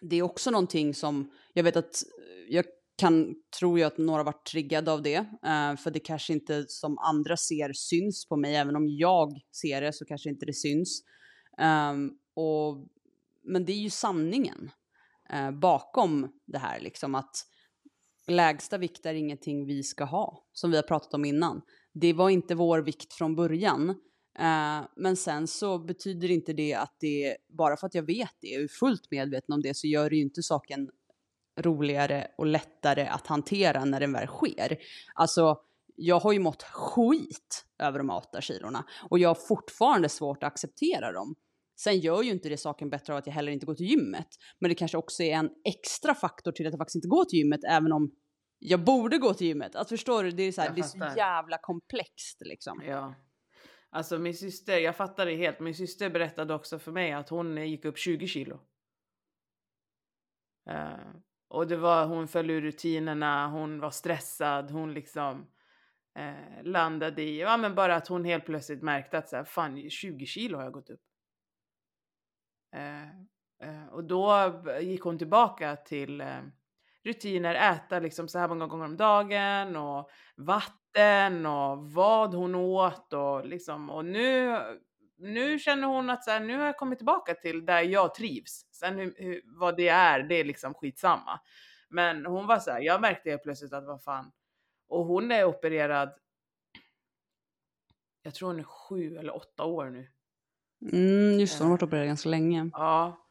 det är också någonting som jag vet att eh, jag kan, tror jag att några varit triggade av det, uh, för det kanske inte som andra ser syns på mig, även om jag ser det så kanske inte det syns. Um, och, men det är ju sanningen uh, bakom det här, liksom att lägsta vikt är ingenting vi ska ha, som vi har pratat om innan det var inte vår vikt från början. Eh, men sen så betyder inte det att det, bara för att jag vet det och är fullt medveten om det så gör det ju inte saken roligare och lättare att hantera när den väl sker. Alltså, jag har ju mått skit över de här åtta kilorna och jag har fortfarande svårt att acceptera dem. Sen gör ju inte det saken bättre av att jag heller inte går till gymmet. Men det kanske också är en extra faktor till att jag faktiskt inte går till gymmet även om jag borde gå till gymmet. Alltså förstår du? Det är så, här, det är så jävla komplext liksom. Ja. Alltså min syster, jag fattar det helt. Min syster berättade också för mig att hon gick upp 20 kilo. Uh, och det var, hon föll ur rutinerna, hon var stressad, hon liksom uh, landade i, ja men bara att hon helt plötsligt märkte att så här, fan 20 kilo har jag gått upp. Uh, och då gick hon tillbaka till rutiner, äta liksom så här många gånger om dagen och vatten och vad hon åt och liksom och nu nu känner hon att så här, nu har jag kommit tillbaka till där jag trivs. Sen hur, hur, vad det är, det är liksom skitsamma. Men hon var så här, jag märkte helt plötsligt att vad fan. Och hon är opererad. Jag tror hon är sju eller åtta år nu. Mm, just det, hon har varit opererad ganska länge. Ja,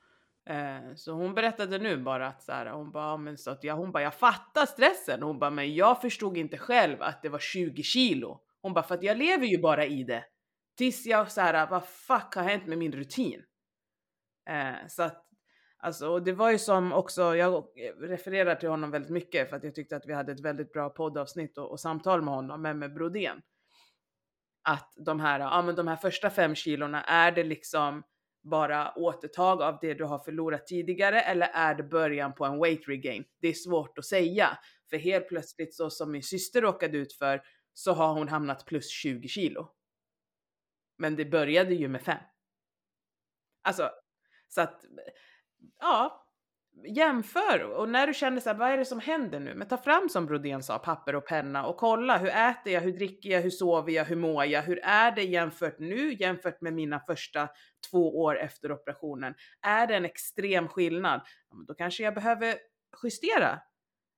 Eh, så hon berättade nu bara att så här, hon bara, men så att jag, hon bara, jag fattar stressen. Hon bara, men jag förstod inte själv att det var 20 kilo. Hon bara, för att jag lever ju bara i det. Tills jag så här, vad fuck har hänt med min rutin? Eh, så att, alltså, och det var ju som också, jag refererar till honom väldigt mycket för att jag tyckte att vi hade ett väldigt bra poddavsnitt och, och samtal med honom, men med Brodén. Att de här, ja men de här första fem kilorna, är det liksom bara återtag av det du har förlorat tidigare eller är det början på en weight regain? Det är svårt att säga, för helt plötsligt så som min syster råkade ut för så har hon hamnat plus 20 kilo. Men det började ju med 5. Alltså, så att ja, jämför och när du känner så här, vad är det som händer nu? Men ta fram som Brodén sa, papper och penna och kolla hur äter jag, hur dricker jag, hur sover jag, hur mår jag, hur är det jämfört nu jämfört med mina första två år efter operationen? Är det en extrem skillnad? Då kanske jag behöver justera.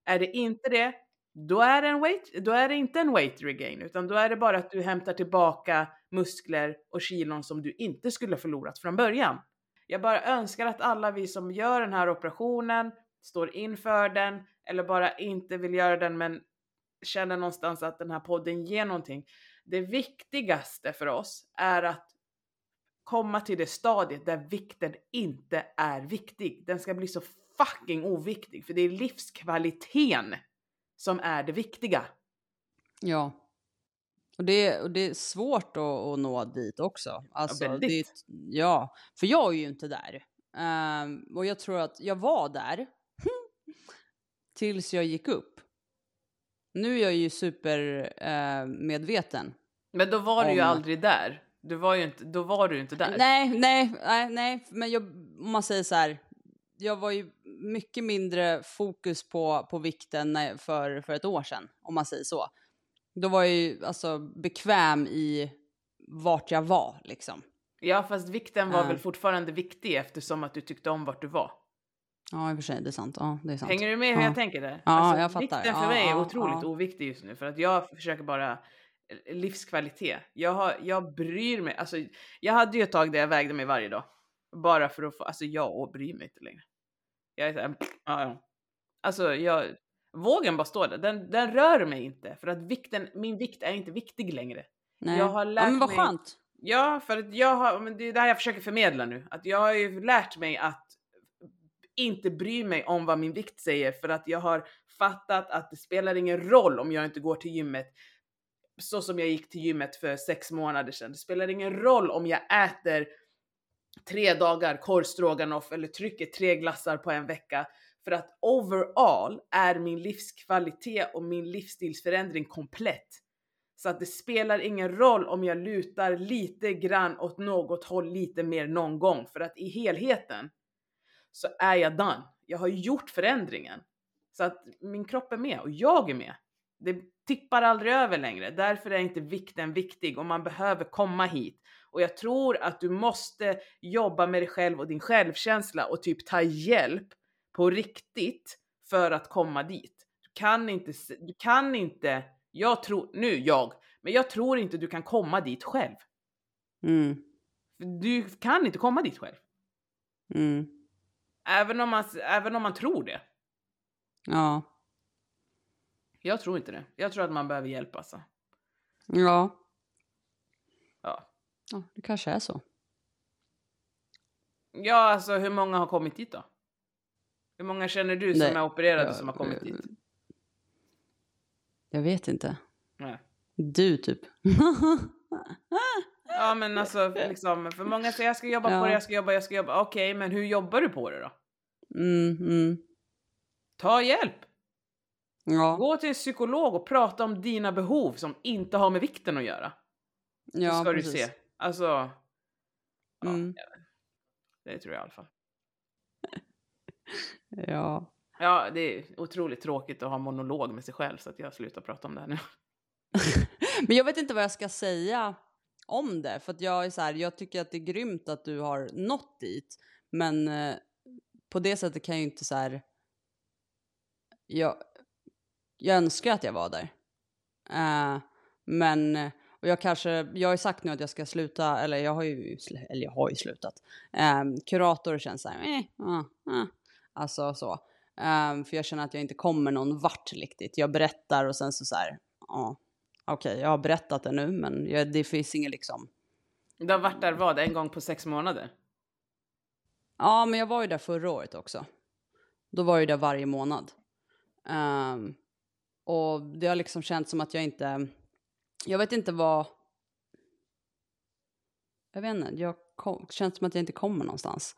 Är det inte det, då är det, en weight, då är det inte en weight regain, utan då är det bara att du hämtar tillbaka muskler och kilon som du inte skulle förlorat från början. Jag bara önskar att alla vi som gör den här operationen, står inför den eller bara inte vill göra den men känner någonstans att den här podden ger någonting. Det viktigaste för oss är att komma till det stadiet där vikten inte är viktig. Den ska bli så fucking oviktig för det är livskvaliteten som är det viktiga. Ja. Och det, och det är svårt att, att nå dit också. Alltså, ja, det, ja, för jag är ju inte där. Um, och jag tror att jag var där tills jag gick upp. Nu är jag ju supermedveten. Uh, men då var om... du ju aldrig där. Du var ju inte, då var du inte där. Nej, nej, nej, nej. men jag, om man säger så här. Jag var ju mycket mindre fokus på, på vikten för, för ett år sedan, om man säger så. Då var jag ju alltså bekväm i vart jag var liksom. Ja, fast vikten var uh. väl fortfarande viktig eftersom att du tyckte om vart du var. Ja, i och för sig, det är sant. Ja, det är sant. Hänger du med hur ja. jag tänker där? Ja, alltså, jag fattar. Vikten för ja, mig är ja, otroligt oviktig just nu för att jag försöker bara eh, livskvalitet. Jag, har, jag bryr mig. Alltså, jag hade ju ett tag där jag vägde mig varje dag. Bara för att få, alltså jag bryr mig inte längre. Jag är såhär, ja, ja. Alltså jag, vågen bara står där. Den, den rör mig inte för att vikten, min vikt är inte viktig längre. Nej. Jag har lärt ja, men vad mig, skönt. Ja, för att jag har, men det är det här jag försöker förmedla nu. Att jag har ju lärt mig att inte bry mig om vad min vikt säger för att jag har fattat att det spelar ingen roll om jag inte går till gymmet så som jag gick till gymmet för sex månader sedan. Det spelar ingen roll om jag äter tre dagar korvstroganoff eller trycker tre glassar på en vecka. För att overall är min livskvalitet och min livsstilsförändring komplett. Så att det spelar ingen roll om jag lutar lite grann åt något håll lite mer någon gång. För att i helheten så är jag done. Jag har gjort förändringen. Så att min kropp är med och jag är med. Det tippar aldrig över längre. Därför är inte vikten viktig och man behöver komma hit. Och jag tror att du måste jobba med dig själv och din självkänsla och typ ta hjälp på riktigt för att komma dit. Du kan inte, du kan inte, jag tror, nu jag, men jag tror inte du kan komma dit själv. Mm. Du kan inte komma dit själv. Mm. Även, om man, även om man tror det. Ja. Jag tror inte det. Jag tror att man behöver hjälp alltså. Ja. Ja. Ja, det kanske är så. Ja, alltså hur många har kommit dit då? Hur många känner du som Nej, är opererade jag, som har kommit dit? Jag vet inte. Nej. Du typ. ja men alltså liksom, för många säger jag ska jobba ja. på det, jag ska jobba, jag ska jobba. Okej, okay, men hur jobbar du på det då? Mm, mm. Ta hjälp! Ja. Gå till en psykolog och prata om dina behov som inte har med vikten att göra. Ja, Så ska precis. du se. Alltså. Ja, mm. Det tror jag i alla fall. ja. Ja, det är otroligt tråkigt att ha monolog med sig själv så att jag slutar prata om det här nu. Men jag vet inte vad jag ska säga om det, för att jag är så här, jag tycker att det är grymt att du har nått dit, men eh, på det sättet kan jag ju inte så här. Jag, jag önskar att jag var där, uh, men och jag kanske, jag har ju sagt nu att jag ska sluta, eller jag har ju, eller jag har ju slutat. Um, kurator känns så här, eh, uh, uh. Alltså så. Um, för jag känner att jag inte kommer någon vart riktigt. Jag berättar och sen så så här, ja, okej, okay, jag har berättat det nu, men jag, det finns inget liksom. Du har varit där vad, en gång på sex månader? Ja, men jag var ju där förra året också. Då var jag ju där varje månad. Um, och det har liksom känts som att jag inte, jag vet inte vad, jag vet inte, jag kom, känns som att jag inte kommer någonstans.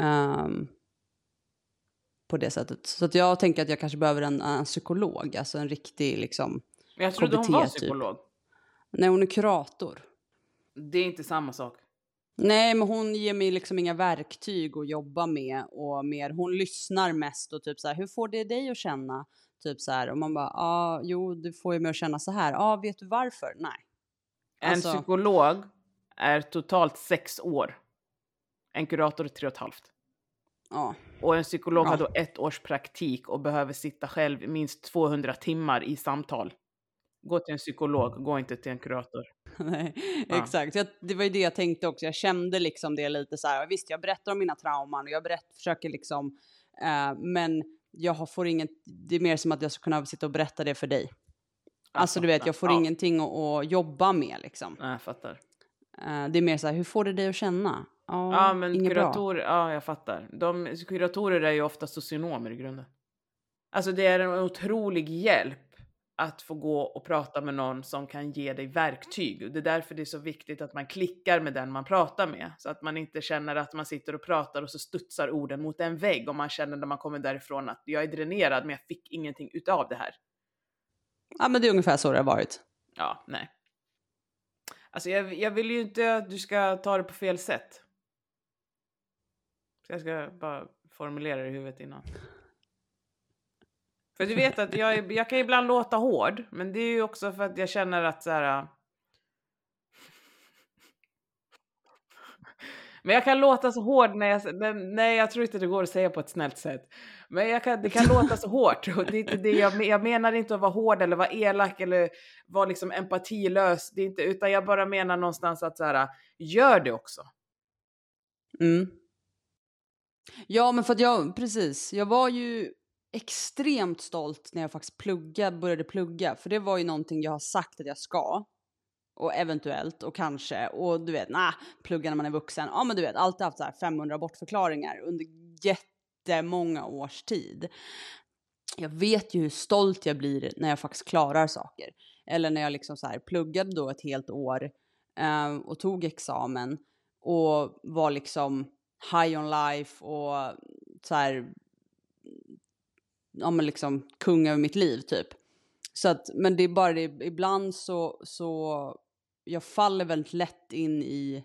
Um, på det sättet. Så att jag tänker att jag kanske behöver en, en psykolog, alltså en riktig liksom Jag trodde KBT, hon var typ. psykolog. Typ. Nej, hon är kurator. Det är inte samma sak. Nej, men hon ger mig liksom inga verktyg att jobba med och mer, hon lyssnar mest och typ så här, hur får det dig att känna? Typ så här, och man bara, ja, ah, jo, du får ju mig att känna så här. Ja, ah, vet du varför? Nej. En alltså... psykolog är totalt sex år. En kurator är tre och ett halvt. Ja. Och en psykolog ja. har då ett års praktik och behöver sitta själv minst 200 timmar i samtal. Gå till en psykolog, gå inte till en kurator. Nej, ja. exakt. Jag, det var ju det jag tänkte också. Jag kände liksom det lite så här. Visst, jag berättar om mina trauman och jag berätt, försöker liksom, eh, men jag får inget, det är mer som att jag ska kunna sitta och berätta det för dig. Alltså, du vet, jag får ja. ingenting att, att, jobba med liksom. Nej, jag fattar. Eh, det är mer så här, hur får det dig att känna? Ja, Ja, men bra. kuratorer, ja jag fattar. De, kuratorer är ju ofta socionomer i grunden. Alltså det är en otrolig hjälp att få gå och prata med någon som kan ge dig verktyg. Det är därför det är så viktigt att man klickar med den man pratar med. Så att man inte känner att man sitter och pratar och så studsar orden mot en vägg. Och man känner när man kommer därifrån att jag är dränerad men jag fick ingenting utav det här. Ja, men det är ungefär så det har varit. Ja, nej. Alltså jag, jag vill ju inte att du ska ta det på fel sätt. Jag ska bara formulera det i huvudet innan. För du vet att jag, jag kan ibland låta hård, men det är ju också för att jag känner att så här. Äh, men jag kan låta så hård när jag... Men, nej, jag tror inte det går att säga på ett snällt sätt. Men jag kan, det kan låta så hårt. Och det är inte det jag, jag menar inte att vara hård eller vara elak eller vara liksom empatilös. Det är inte, utan jag bara menar någonstans att så här, äh, gör det också. Mm. Ja, men för att jag, precis, jag var ju extremt stolt när jag faktiskt plugga, började plugga, för det var ju någonting jag har sagt att jag ska. Och eventuellt och kanske, och du vet, nah, plugga när man är vuxen. Ja, men du vet, alltid haft så här 500 bortförklaringar under jättemånga års tid. Jag vet ju hur stolt jag blir när jag faktiskt klarar saker. Eller när jag liksom så här pluggade då ett helt år eh, och tog examen och var liksom high on life och så här, ja men liksom kung över mitt liv typ. Så att, men det är bara det, ibland så, så jag faller väldigt lätt in i,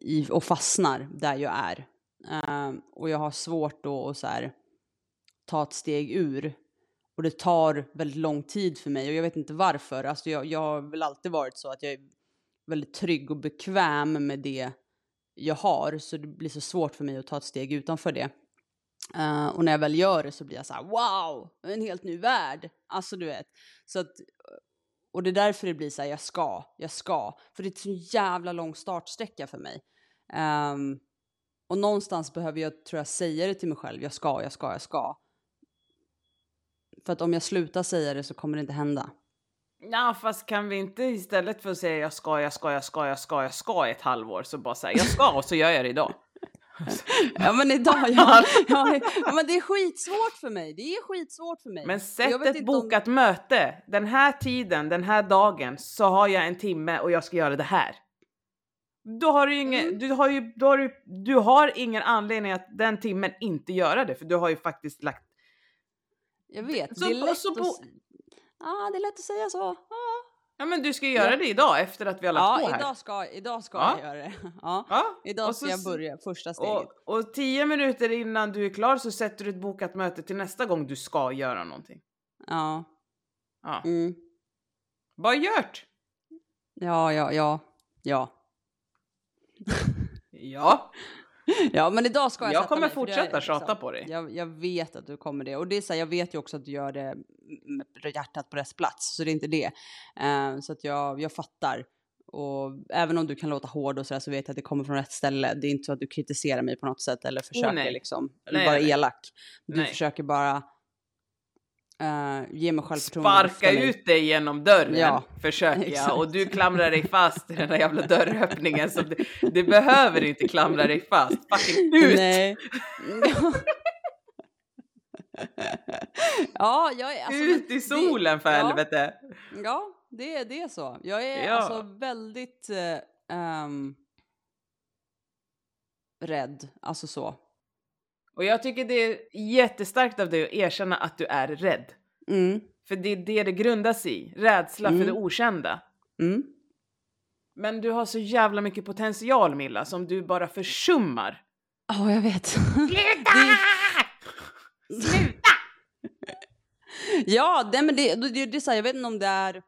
i och fastnar där jag är. Ehm, och jag har svårt då att så här, ta ett steg ur. Och det tar väldigt lång tid för mig och jag vet inte varför. Alltså jag, jag har väl alltid varit så att jag är väldigt trygg och bekväm med det jag har. Så det blir så svårt för mig att ta ett steg utanför det. Uh, och när jag väl gör det så blir jag så här wow, en helt ny värld. Alltså du vet. Så att, och det är därför det blir så här, jag ska, jag ska. För det är en så jävla lång startsträcka för mig. Um, och någonstans behöver jag, tror jag, säga det till mig själv, jag ska, jag ska, jag ska. För att om jag slutar säga det så kommer det inte hända. Ja, fast kan vi inte istället för att säga jag ska, jag ska, jag ska, jag ska, jag ska ett halvår så bara säga jag ska och så gör jag det idag. Ja men idag, ja, ja, ja men det är skitsvårt för mig. Det är skitsvårt för mig. Men sätt ett inte om- bokat möte. Den här tiden, den här dagen så har jag en timme och jag ska göra det här. Då har du ingen, Mm. du har ju, då har du, du har ingen anledning att den timmen inte göra det för du har ju faktiskt lagt Jag vet, Så- det är lätt så att... på- Ja, det är lätt att säga så. Ja, Ja men du ska göra Ja. det idag efter att vi har lagt på ja här. idag ska, idag ska Ja. jag göra det. Ja. Ja, Idag och ska så- jag börja första steget. Och, och tio minuter innan du är klar så sätter du ett bokat möte till nästa gång du ska göra någonting. Ja. Ja. Mm. Bara gjort! Ja, ja, ja, ja. Ja. Ja, men idag ska jag Jag kommer mig, fortsätta liksom- tjata på dig. Jag, jag vet att du kommer det. Och det är så här, jag vet ju också att du gör det hjärtat på rätt plats. Så det är inte det. Eh, så att jag, jag fattar. Och även om du kan låta hård och så, där, så vet jag att det kommer från rätt ställe. Det är inte så att du kritiserar mig på något sätt eller försöker nej. liksom. Nej, vara nej. elak. Du Nej. försöker bara eh, ge mig självförtroende. Sparka ut dig genom dörren, Ja, försöker jag. Och du klamrar dig fast i den där jävla dörröppningen. Så det, det behöver inte klamra dig fast. Fucking ut! Nej. ja, jag är... Alltså, ut i solen för ja. helvete! Ja, det, är- det är så. Jag är Ja. alltså väldigt eh, ehm, rädd, alltså så. Och jag tycker det är jättestarkt av dig att erkänna att du är rädd. Mm, För det är det det grundas i. Rädsla för Mm. det okända. mm. Men du har så jävla mycket potential Milla som du bara försummar. Ja, jag vet. Sluta! Sluta! ja, det, men det, det, det är så här, jag vet inte om det är...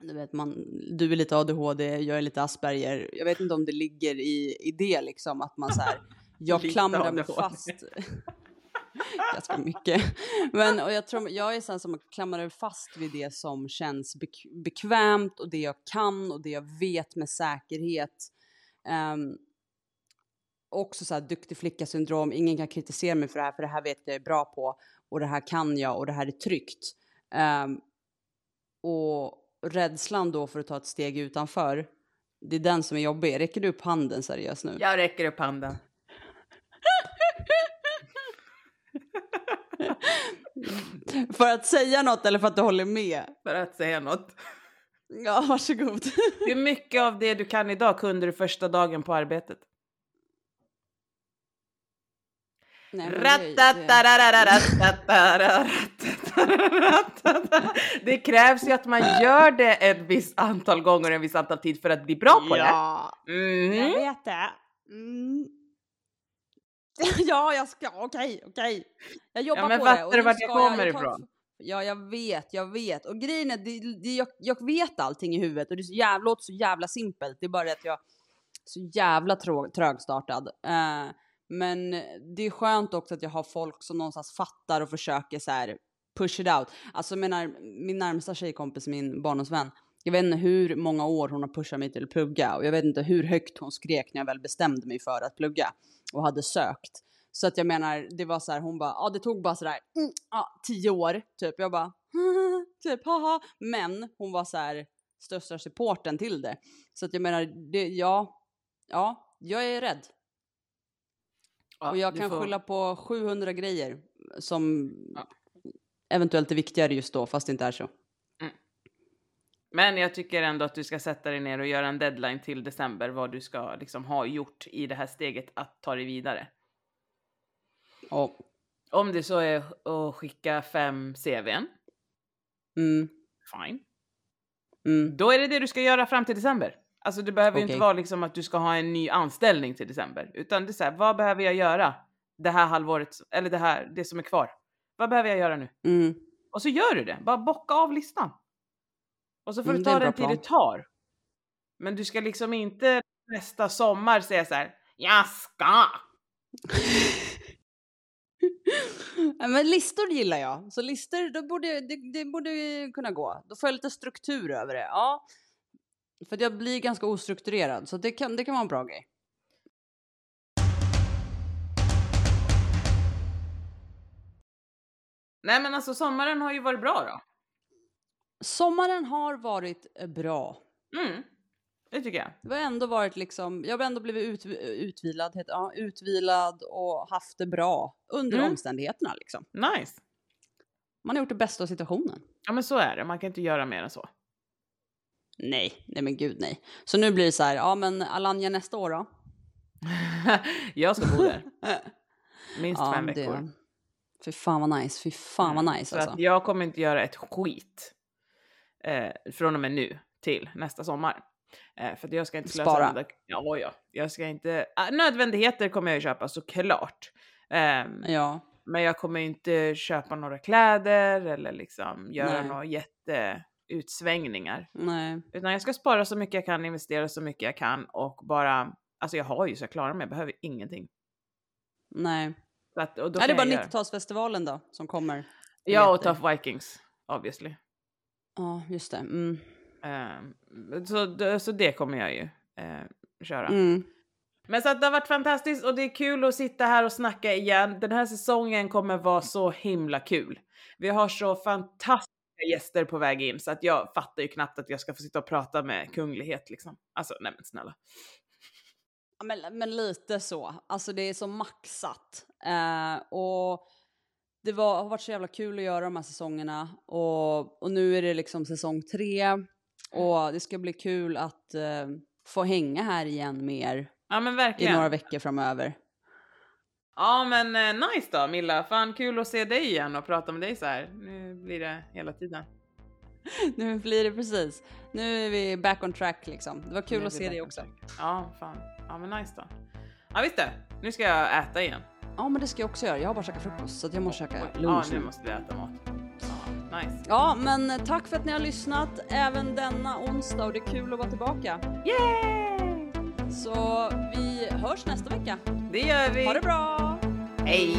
Du, vet, man, du är lite ADHD, jag är lite Asperger. Jag vet inte om det ligger i, i det liksom att man så här, jag klamrar mig fast. Ganska mycket. Men och jag tror jag är sån som klamrar fast vid det som känns bek bekvämt och det jag kan och det jag vet med säkerhet. Um, också så här duktig flicka syndrom. Ingen kan kritisera mig för det här, för det här vet jag är bra på och det här kan jag och det här är tryggt. Ehm, och rädslan då för att ta ett steg utanför, Det är den som är jobbig. Räcker du upp handen seriöst nu? Jag räcker upp handen. För att säga något eller för att du håller med? För att säga något. Ja, varsågod. Hur mycket av det du kan idag kunde du första dagen på arbetet? Nej, det- krävs ju att man gör det ett visst antal gånger en viss antal tid för att bli bra på det. Ja, Mhm. jag vet det. Mm. Ja, jag ska, okej, okej. Jag jobbar Ja, men på det. och du vart jag kommer tar- ifrån? Ja, jag vet, jag vet. Och grejen är, det, det, jag, jag vet allting i huvudet och det är så jävla, låter så jävla simpelt. Det är bara det att jag är så jävla trå, trögstartad. Eh, men det är skönt också att jag har folk som någonstans fattar och försöker så här push it out. Alltså menar, min närmsta tjejkompis, min barndomsvän, jag vet inte hur många år hon har pushat mig till att plugga och jag vet inte hur högt hon skrek när jag väl bestämde mig för att plugga och hade sökt. Så att jag menar, det var så här, hon bara, ja det tog bara sådär, mm, ah, tio år, typ. Jag bara, typ, haha. Men hon var så här, största supporten till det. Så att jag menar, det, ja, ja, jag är rädd. Ja, och jag kan får- skylla på 700 grejer som Ja. eventuellt är viktigare just då, fast det inte är så. Men jag tycker ändå att du ska sätta dig ner och göra en deadline till december vad du ska liksom ha gjort i det här steget att ta dig vidare. Ja. Om det så är att skicka fem CVn, Mm, fine. mm, Då är det det du ska göra fram till december. Alltså det behöver ju inte vara liksom att du ska ha en ny anställning till december. Utan det är så här, vad behöver jag göra det här halvåret, eller det här, det som är kvar? Vad behöver jag göra nu? mm. Och så gör du det, bara bocka av listan. Och så får Mm, du ta en den tid det tar. Men du ska liksom inte nästa sommar säga så här, jag ska. Ja, Men listor gillar jag. Så listor, då borde, det, det borde kunna gå. Då får jag lite struktur över det. Ja. För jag blir ganska ostrukturerad, så det kan, det kan vara en bra grej. Nej men alltså sommaren har ju varit bra då. Sommaren har varit eh, bra. Mm, det tycker jag. Det har ändå varit liksom, jag har ändå blivit ut, utvilad, heter, ja, utvilad och haft det bra under Mm. omständigheterna liksom. Nice. Man har gjort det bästa av situationen. Ja men så är det, man kan inte göra mer än så. Nej, nej men gud nej. Så nu blir det så här, ja men Alanya nästa år då? jag ska bo där, minst ja, fem veckor. Det, fy fan vad nice, fy fan vad nice Så alltså. att jag kommer inte göra ett skit eh, från och med nu till nästa sommar. Eh, för att jag ska inte slösa Spara. Ja, ja. Jag ska inte... Ah, nödvändigheter kommer jag ju köpa såklart. Ehm, Ja, Men jag kommer inte köpa några kläder eller liksom göra Nej. några jätteutsvängningar. nej. Utan jag ska spara så mycket jag kan, investera så mycket jag kan och bara... Alltså jag har ju så jag klarar mig, jag behöver ingenting. Nej. Så att, och då Är det bara jag göra- 90-talsfestivalen då som kommer? Ja, och? Tough Vikings, obviously. Ja, just det. Mm. Ehm, så, så det kommer jag ju eh, köra. Mm. Men så att det har varit fantastiskt och det är kul att sitta här och snacka igen. Den här säsongen kommer vara så himla kul. Vi har så fantastiska gäster på väg in så att jag fattar ju knappt att jag ska få sitta och prata med kunglighet liksom. Alltså nej men snälla. Ja, men, men lite så. Alltså det är så maxat. Eh, och det var, har varit så jävla kul att göra de här säsongerna. Och, och nu är det liksom säsong tre. Och det ska bli kul att eh, få hänga här igen med er Ja i några veckor framöver. Ja men eh, nice då Milla. Fan kul att se dig igen och prata med dig så här. Nu blir det hela tiden. Nu blir det precis. Nu är vi back on track liksom. Det var kul Nu att se dig också. Ja fan. Ja men nice då. Ja visst det. Nu ska jag äta igen. Ja men det ska jag också göra. Jag har bara käkat frukost så att jag måste käka Ja lunch nu nu. måste vi äta mat. Ja, nice. Ja men tack för att ni har lyssnat även denna onsdag och det är kul att vara tillbaka. Yay! Så vi hörs nästa vecka. Det gör vi. Ha det bra! Hej!